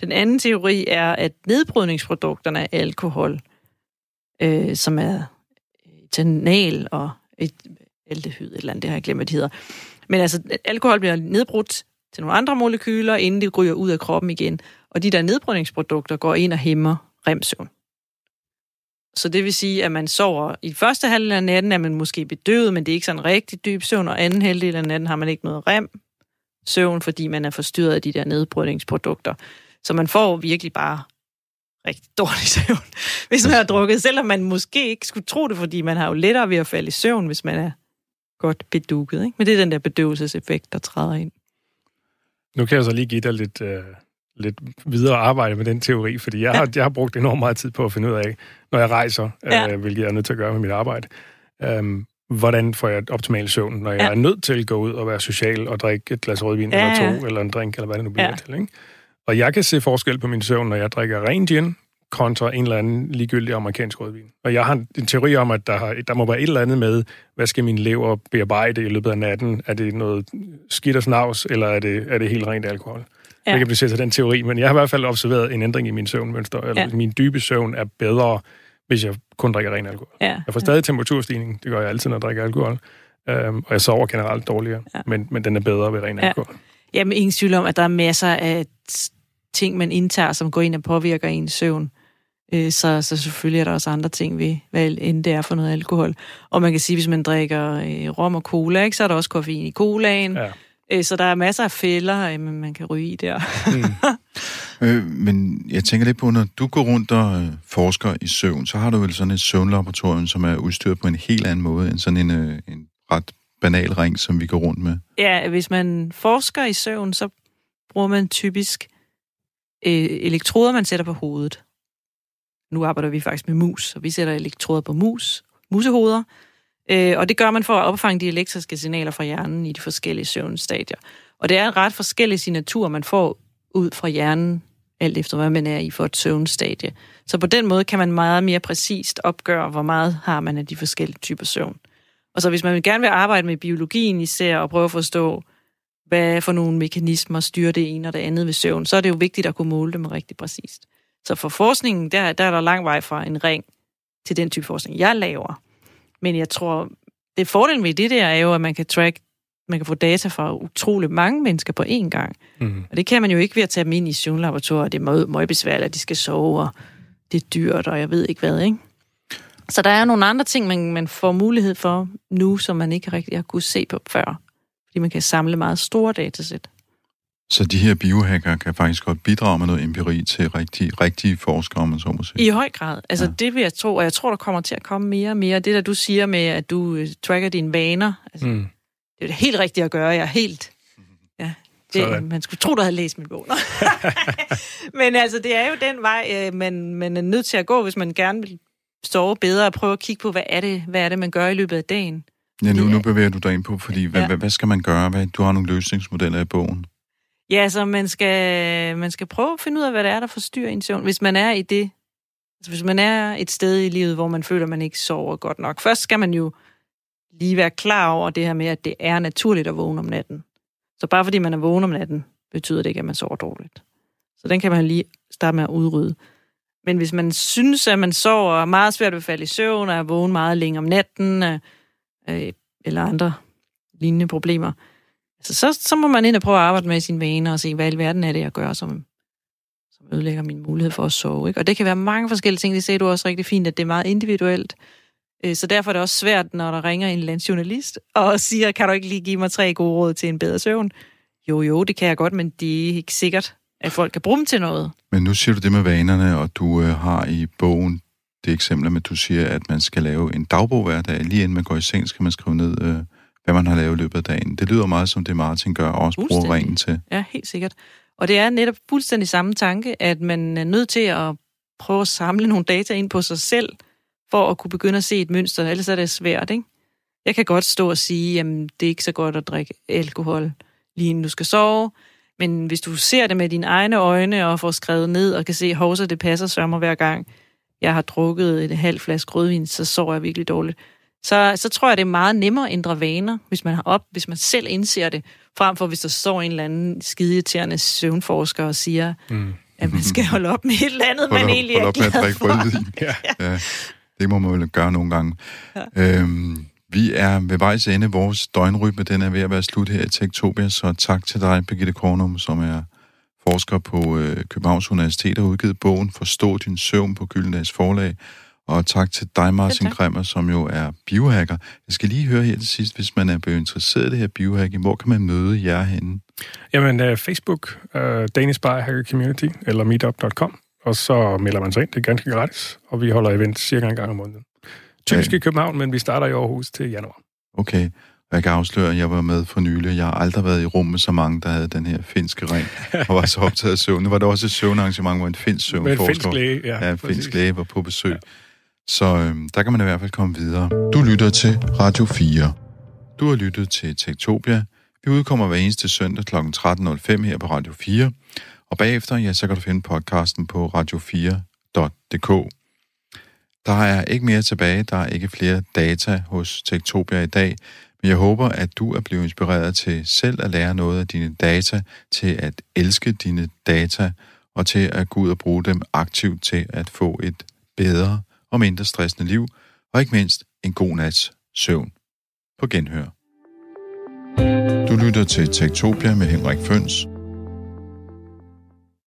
Speaker 3: Den anden teori er, at nedbrydningsprodukterne af alkohol, øh, som er øh, etanol og et aldehyd, et eller andet, det har jeg glemt, hvad det hedder. Men altså, alkohol bliver nedbrudt til nogle andre molekyler, inden det ryger ud af kroppen igen. Og de der nedbrydningsprodukter går ind og hæmmer remsøvn. Så det vil sige, at man sover i første halvdel af natten, er man måske bedøvet, men det er ikke sådan rigtig dyb søvn, og anden halvdel af natten har man ikke noget rem søvn, fordi man er forstyrret af de der nedbrydningsprodukter. Så man får virkelig bare rigtig dårlig søvn, hvis man har drukket, selvom man måske ikke skulle tro det, fordi man har jo lettere ved at falde i søvn, hvis man er godt bedukket. Ikke? Men det er den der bedøvelseseffekt, der træder ind.
Speaker 4: Nu kan jeg så lige give dig lidt, øh, lidt videre arbejde med den teori, fordi jeg har, jeg har brugt enormt meget tid på at finde ud af, når jeg rejser, ja. øh, hvilket jeg er nødt til at gøre med mit arbejde, øh, hvordan får jeg optimal søvn, når jeg ja. er nødt til at gå ud og være social og drikke et glas rødvin ja. eller to, eller en drink, eller hvad det nu bliver ja. til. Ikke? Og jeg kan se forskel på min søvn, når jeg drikker ren gin, kontra en eller anden ligegyldig amerikansk rødvin. Og jeg har en teori om, at der, har, der må være et eller andet med, hvad skal min lever bearbejde i løbet af natten? Er det noget skidt og snavs, eller er det, er det helt rent alkohol? Ja. Jeg kan blive til den teori, men jeg har i hvert fald observeret en ændring i min søvnmønster. Eller ja. min dybe søvn er bedre, hvis jeg kun drikker ren alkohol. Ja. Jeg får stadig ja. temperaturstigning, det gør jeg altid, når jeg drikker alkohol. Øhm, og jeg sover generelt dårligere, ja. men, men den er bedre ved ren ja. alkohol.
Speaker 3: Jamen, ingen tvivl om, at der er masser af ting, man indtager, som går ind og påvirker ens søvn. Øh, så, så selvfølgelig er der også andre ting ved, hvad end det er for noget alkohol. Og man kan sige, hvis man drikker øh, rom og cola, ikke, så er der også koffein i colaen. Ja. Øh, så der er masser af fælder, man kan ryge i der.
Speaker 1: mm. øh, men jeg tænker lidt på, når du går rundt og forsker i søvn, så har du vel sådan et søvnlaboratorium, som er udstyret på en helt anden måde end sådan en, en ret banal ring, som vi går rundt med.
Speaker 3: Ja, hvis man forsker i søvn, så bruger man typisk øh, elektroder, man sætter på hovedet. Nu arbejder vi faktisk med mus, så vi sætter elektroder på mus, musehoveder. Øh, og det gør man for at opfange de elektriske signaler fra hjernen i de forskellige søvnstadier. Og det er en ret forskellig signatur, man får ud fra hjernen, alt efter hvad man er i for et søvnstadie. Så på den måde kan man meget mere præcist opgøre, hvor meget har man af de forskellige typer søvn. Og så hvis man gerne vil arbejde med biologien især, og prøve at forstå, hvad for nogle mekanismer styrer det ene og det andet ved søvn, så er det jo vigtigt at kunne måle dem rigtig præcist. Så for forskningen, der, der er der lang vej fra en ring til den type forskning, jeg laver. Men jeg tror, det fordelen ved det der er jo, at man kan track, man kan få data fra utrolig mange mennesker på én gang.
Speaker 4: Mm.
Speaker 3: Og det kan man jo ikke ved at tage dem ind i søvnlaboratoriet. Det er meget, meget besværligt, at de skal sove, og det er dyrt, og jeg ved ikke hvad, ikke? Så der er nogle andre ting, man, man får mulighed for nu, som man ikke rigtig har kunnet se på før. Fordi man kan samle meget store datasæt.
Speaker 1: Så de her biohacker kan faktisk godt bidrage med noget empiri til rigtige, rigtige forskere, om man så må sige.
Speaker 3: I høj grad. Altså
Speaker 1: Ja.
Speaker 3: det vil jeg tro, og jeg tror, der kommer til at komme mere og mere. Det der, du siger med, at du øh, tracker dine vaner, altså, mm. Det er det helt rigtigt at gøre. Jeg er helt... Ja, det,
Speaker 4: Sådan.
Speaker 3: man skulle tro, du havde læst min bog. Men altså, det er jo den vej, øh, man, man er nødt til at gå, hvis man gerne vil sove bedre og prøve at kigge på, hvad er det, hvad er det man gør i løbet af dagen.
Speaker 1: Ja, nu, nu bevæger du dig ind på, fordi hvad,
Speaker 3: Ja.
Speaker 1: hvad, hvad skal man gøre? Hvad, du har nogle løsningsmodeller i bogen.
Speaker 3: Ja, så man skal, man skal prøve at finde ud af, hvad det er, der forstyrrer ens søvn. Hvis man er i det, altså hvis man er et sted i livet, hvor man føler, man ikke sover godt nok. Først skal man jo lige være klar over det her med, at det er naturligt at vågne om natten. Så bare fordi man er vågen om natten, betyder det ikke, at man sover dårligt. Så den kan man lige starte med at udrydde. Men hvis man synes, at man sover er meget svært ved at falde i søvn, og er vågen meget længe om natten, øh, eller andre lignende problemer, altså, så, så må man ind og prøve at arbejde med sine vaner og se, hvad i alverden er det, jeg gør, som, som ødelægger min mulighed for at sove. Ikke? Og det kan være mange forskellige ting. Det ser du også rigtig fint, at det er meget individuelt. Øh, så derfor er det også svært, når der ringer en eller anden journalist og siger, kan du ikke lige give mig tre gode råd til en bedre søvn? Jo, jo, det kan jeg godt, men det er ikke sikkert, at folk kan bruge dem til noget.
Speaker 1: Men nu siger du det med vanerne, og du øh, har i bogen det eksempel med, at du siger, at man skal lave en dagbog hver dag. Lige inden man går i seng, skal man skrive ned, øh, hvad man har lavet i løbet af dagen. Det lyder meget som det, Martin gør, og også bruger ringen til.
Speaker 3: Ja, helt sikkert. Og det er netop fuldstændig samme tanke, at man er nødt til at prøve at samle nogle data ind på sig selv, for at kunne begynde at se et mønster, ellers er det svært, ikke? Jeg kan godt stå og sige, at det er ikke så godt at drikke alkohol, lige inden du skal sove, men hvis du ser det med dine egne øjne og får skrevet ned og kan se, at det passer sørmer hver gang, jeg har drukket et halvt flaske rødvin, så sover jeg virkelig dårligt. Så, så tror jeg, det er meget nemmere at ændre vaner, hvis man har op, hvis man selv indser det, frem for hvis der står en eller anden skideirriterende søvnforsker og siger,
Speaker 4: Mm.
Speaker 3: at man skal holde op med et eller andet, man
Speaker 1: Hold op,
Speaker 3: egentlig er
Speaker 1: med at
Speaker 3: glad
Speaker 1: drikke
Speaker 3: for.
Speaker 1: rødvin.
Speaker 4: Ja.
Speaker 1: ja. Det må man vel gøre nogle gange. Ja. Øhm, vi er ved vejs ende. Vores døgnrytme den er ved at være slut her i Tektopia, så tak til dig, Birgitte Kornum, som er forsker på øh, Københavns Universitet og har udgivet bogen Forstå din søvn på Gyldendags forlag. Og tak til dig, Martin
Speaker 3: Selv tak.
Speaker 1: Kremmer, som jo er biohacker. Jeg skal lige høre her til sidst, hvis man er blevet interesseret i det her biohacking, hvor kan man møde jer henne?
Speaker 4: Jamen, uh, Facebook, uh, Danish Biohacker Community, eller meetup.com, og så melder man sig ind. Det er ganske gratis, og vi holder event cirka en gang om måneden. Typisk
Speaker 1: Ja.
Speaker 4: i København, men vi starter i Aarhus til januar.
Speaker 1: Okay, jeg kan afsløre, at jeg var med for nylig. Jeg har aldrig været i rum med så mange, der havde den her finske ring, og var så optaget af søvn. Nu var der også et søvnarrangement, hvor en finsk
Speaker 4: Med en
Speaker 1: søvnforsker
Speaker 4: finsk læge, ja.
Speaker 1: ja, en
Speaker 4: præcis.
Speaker 1: finsk læge var på besøg. Ja. Så øhm, der kan man i hvert fald komme videre. Du lytter til Radio 4. Du har lyttet til Tektopia. Vi udkommer hver eneste søndag kl. 13.05 her på Radio 4. Og bagefter, ja, så kan du finde podcasten på radio4.dk. Der er ikke mere tilbage. Der er ikke flere data hos Tektopia i dag. Men jeg håber, at du er blevet inspireret til selv at lære noget af dine data, til at elske dine data, og til at gå ud og bruge dem aktivt til at få et bedre og mindre stressende liv, og ikke mindst en god nats søvn. På genhør. Du lytter til Tektopia med Henrik Føns.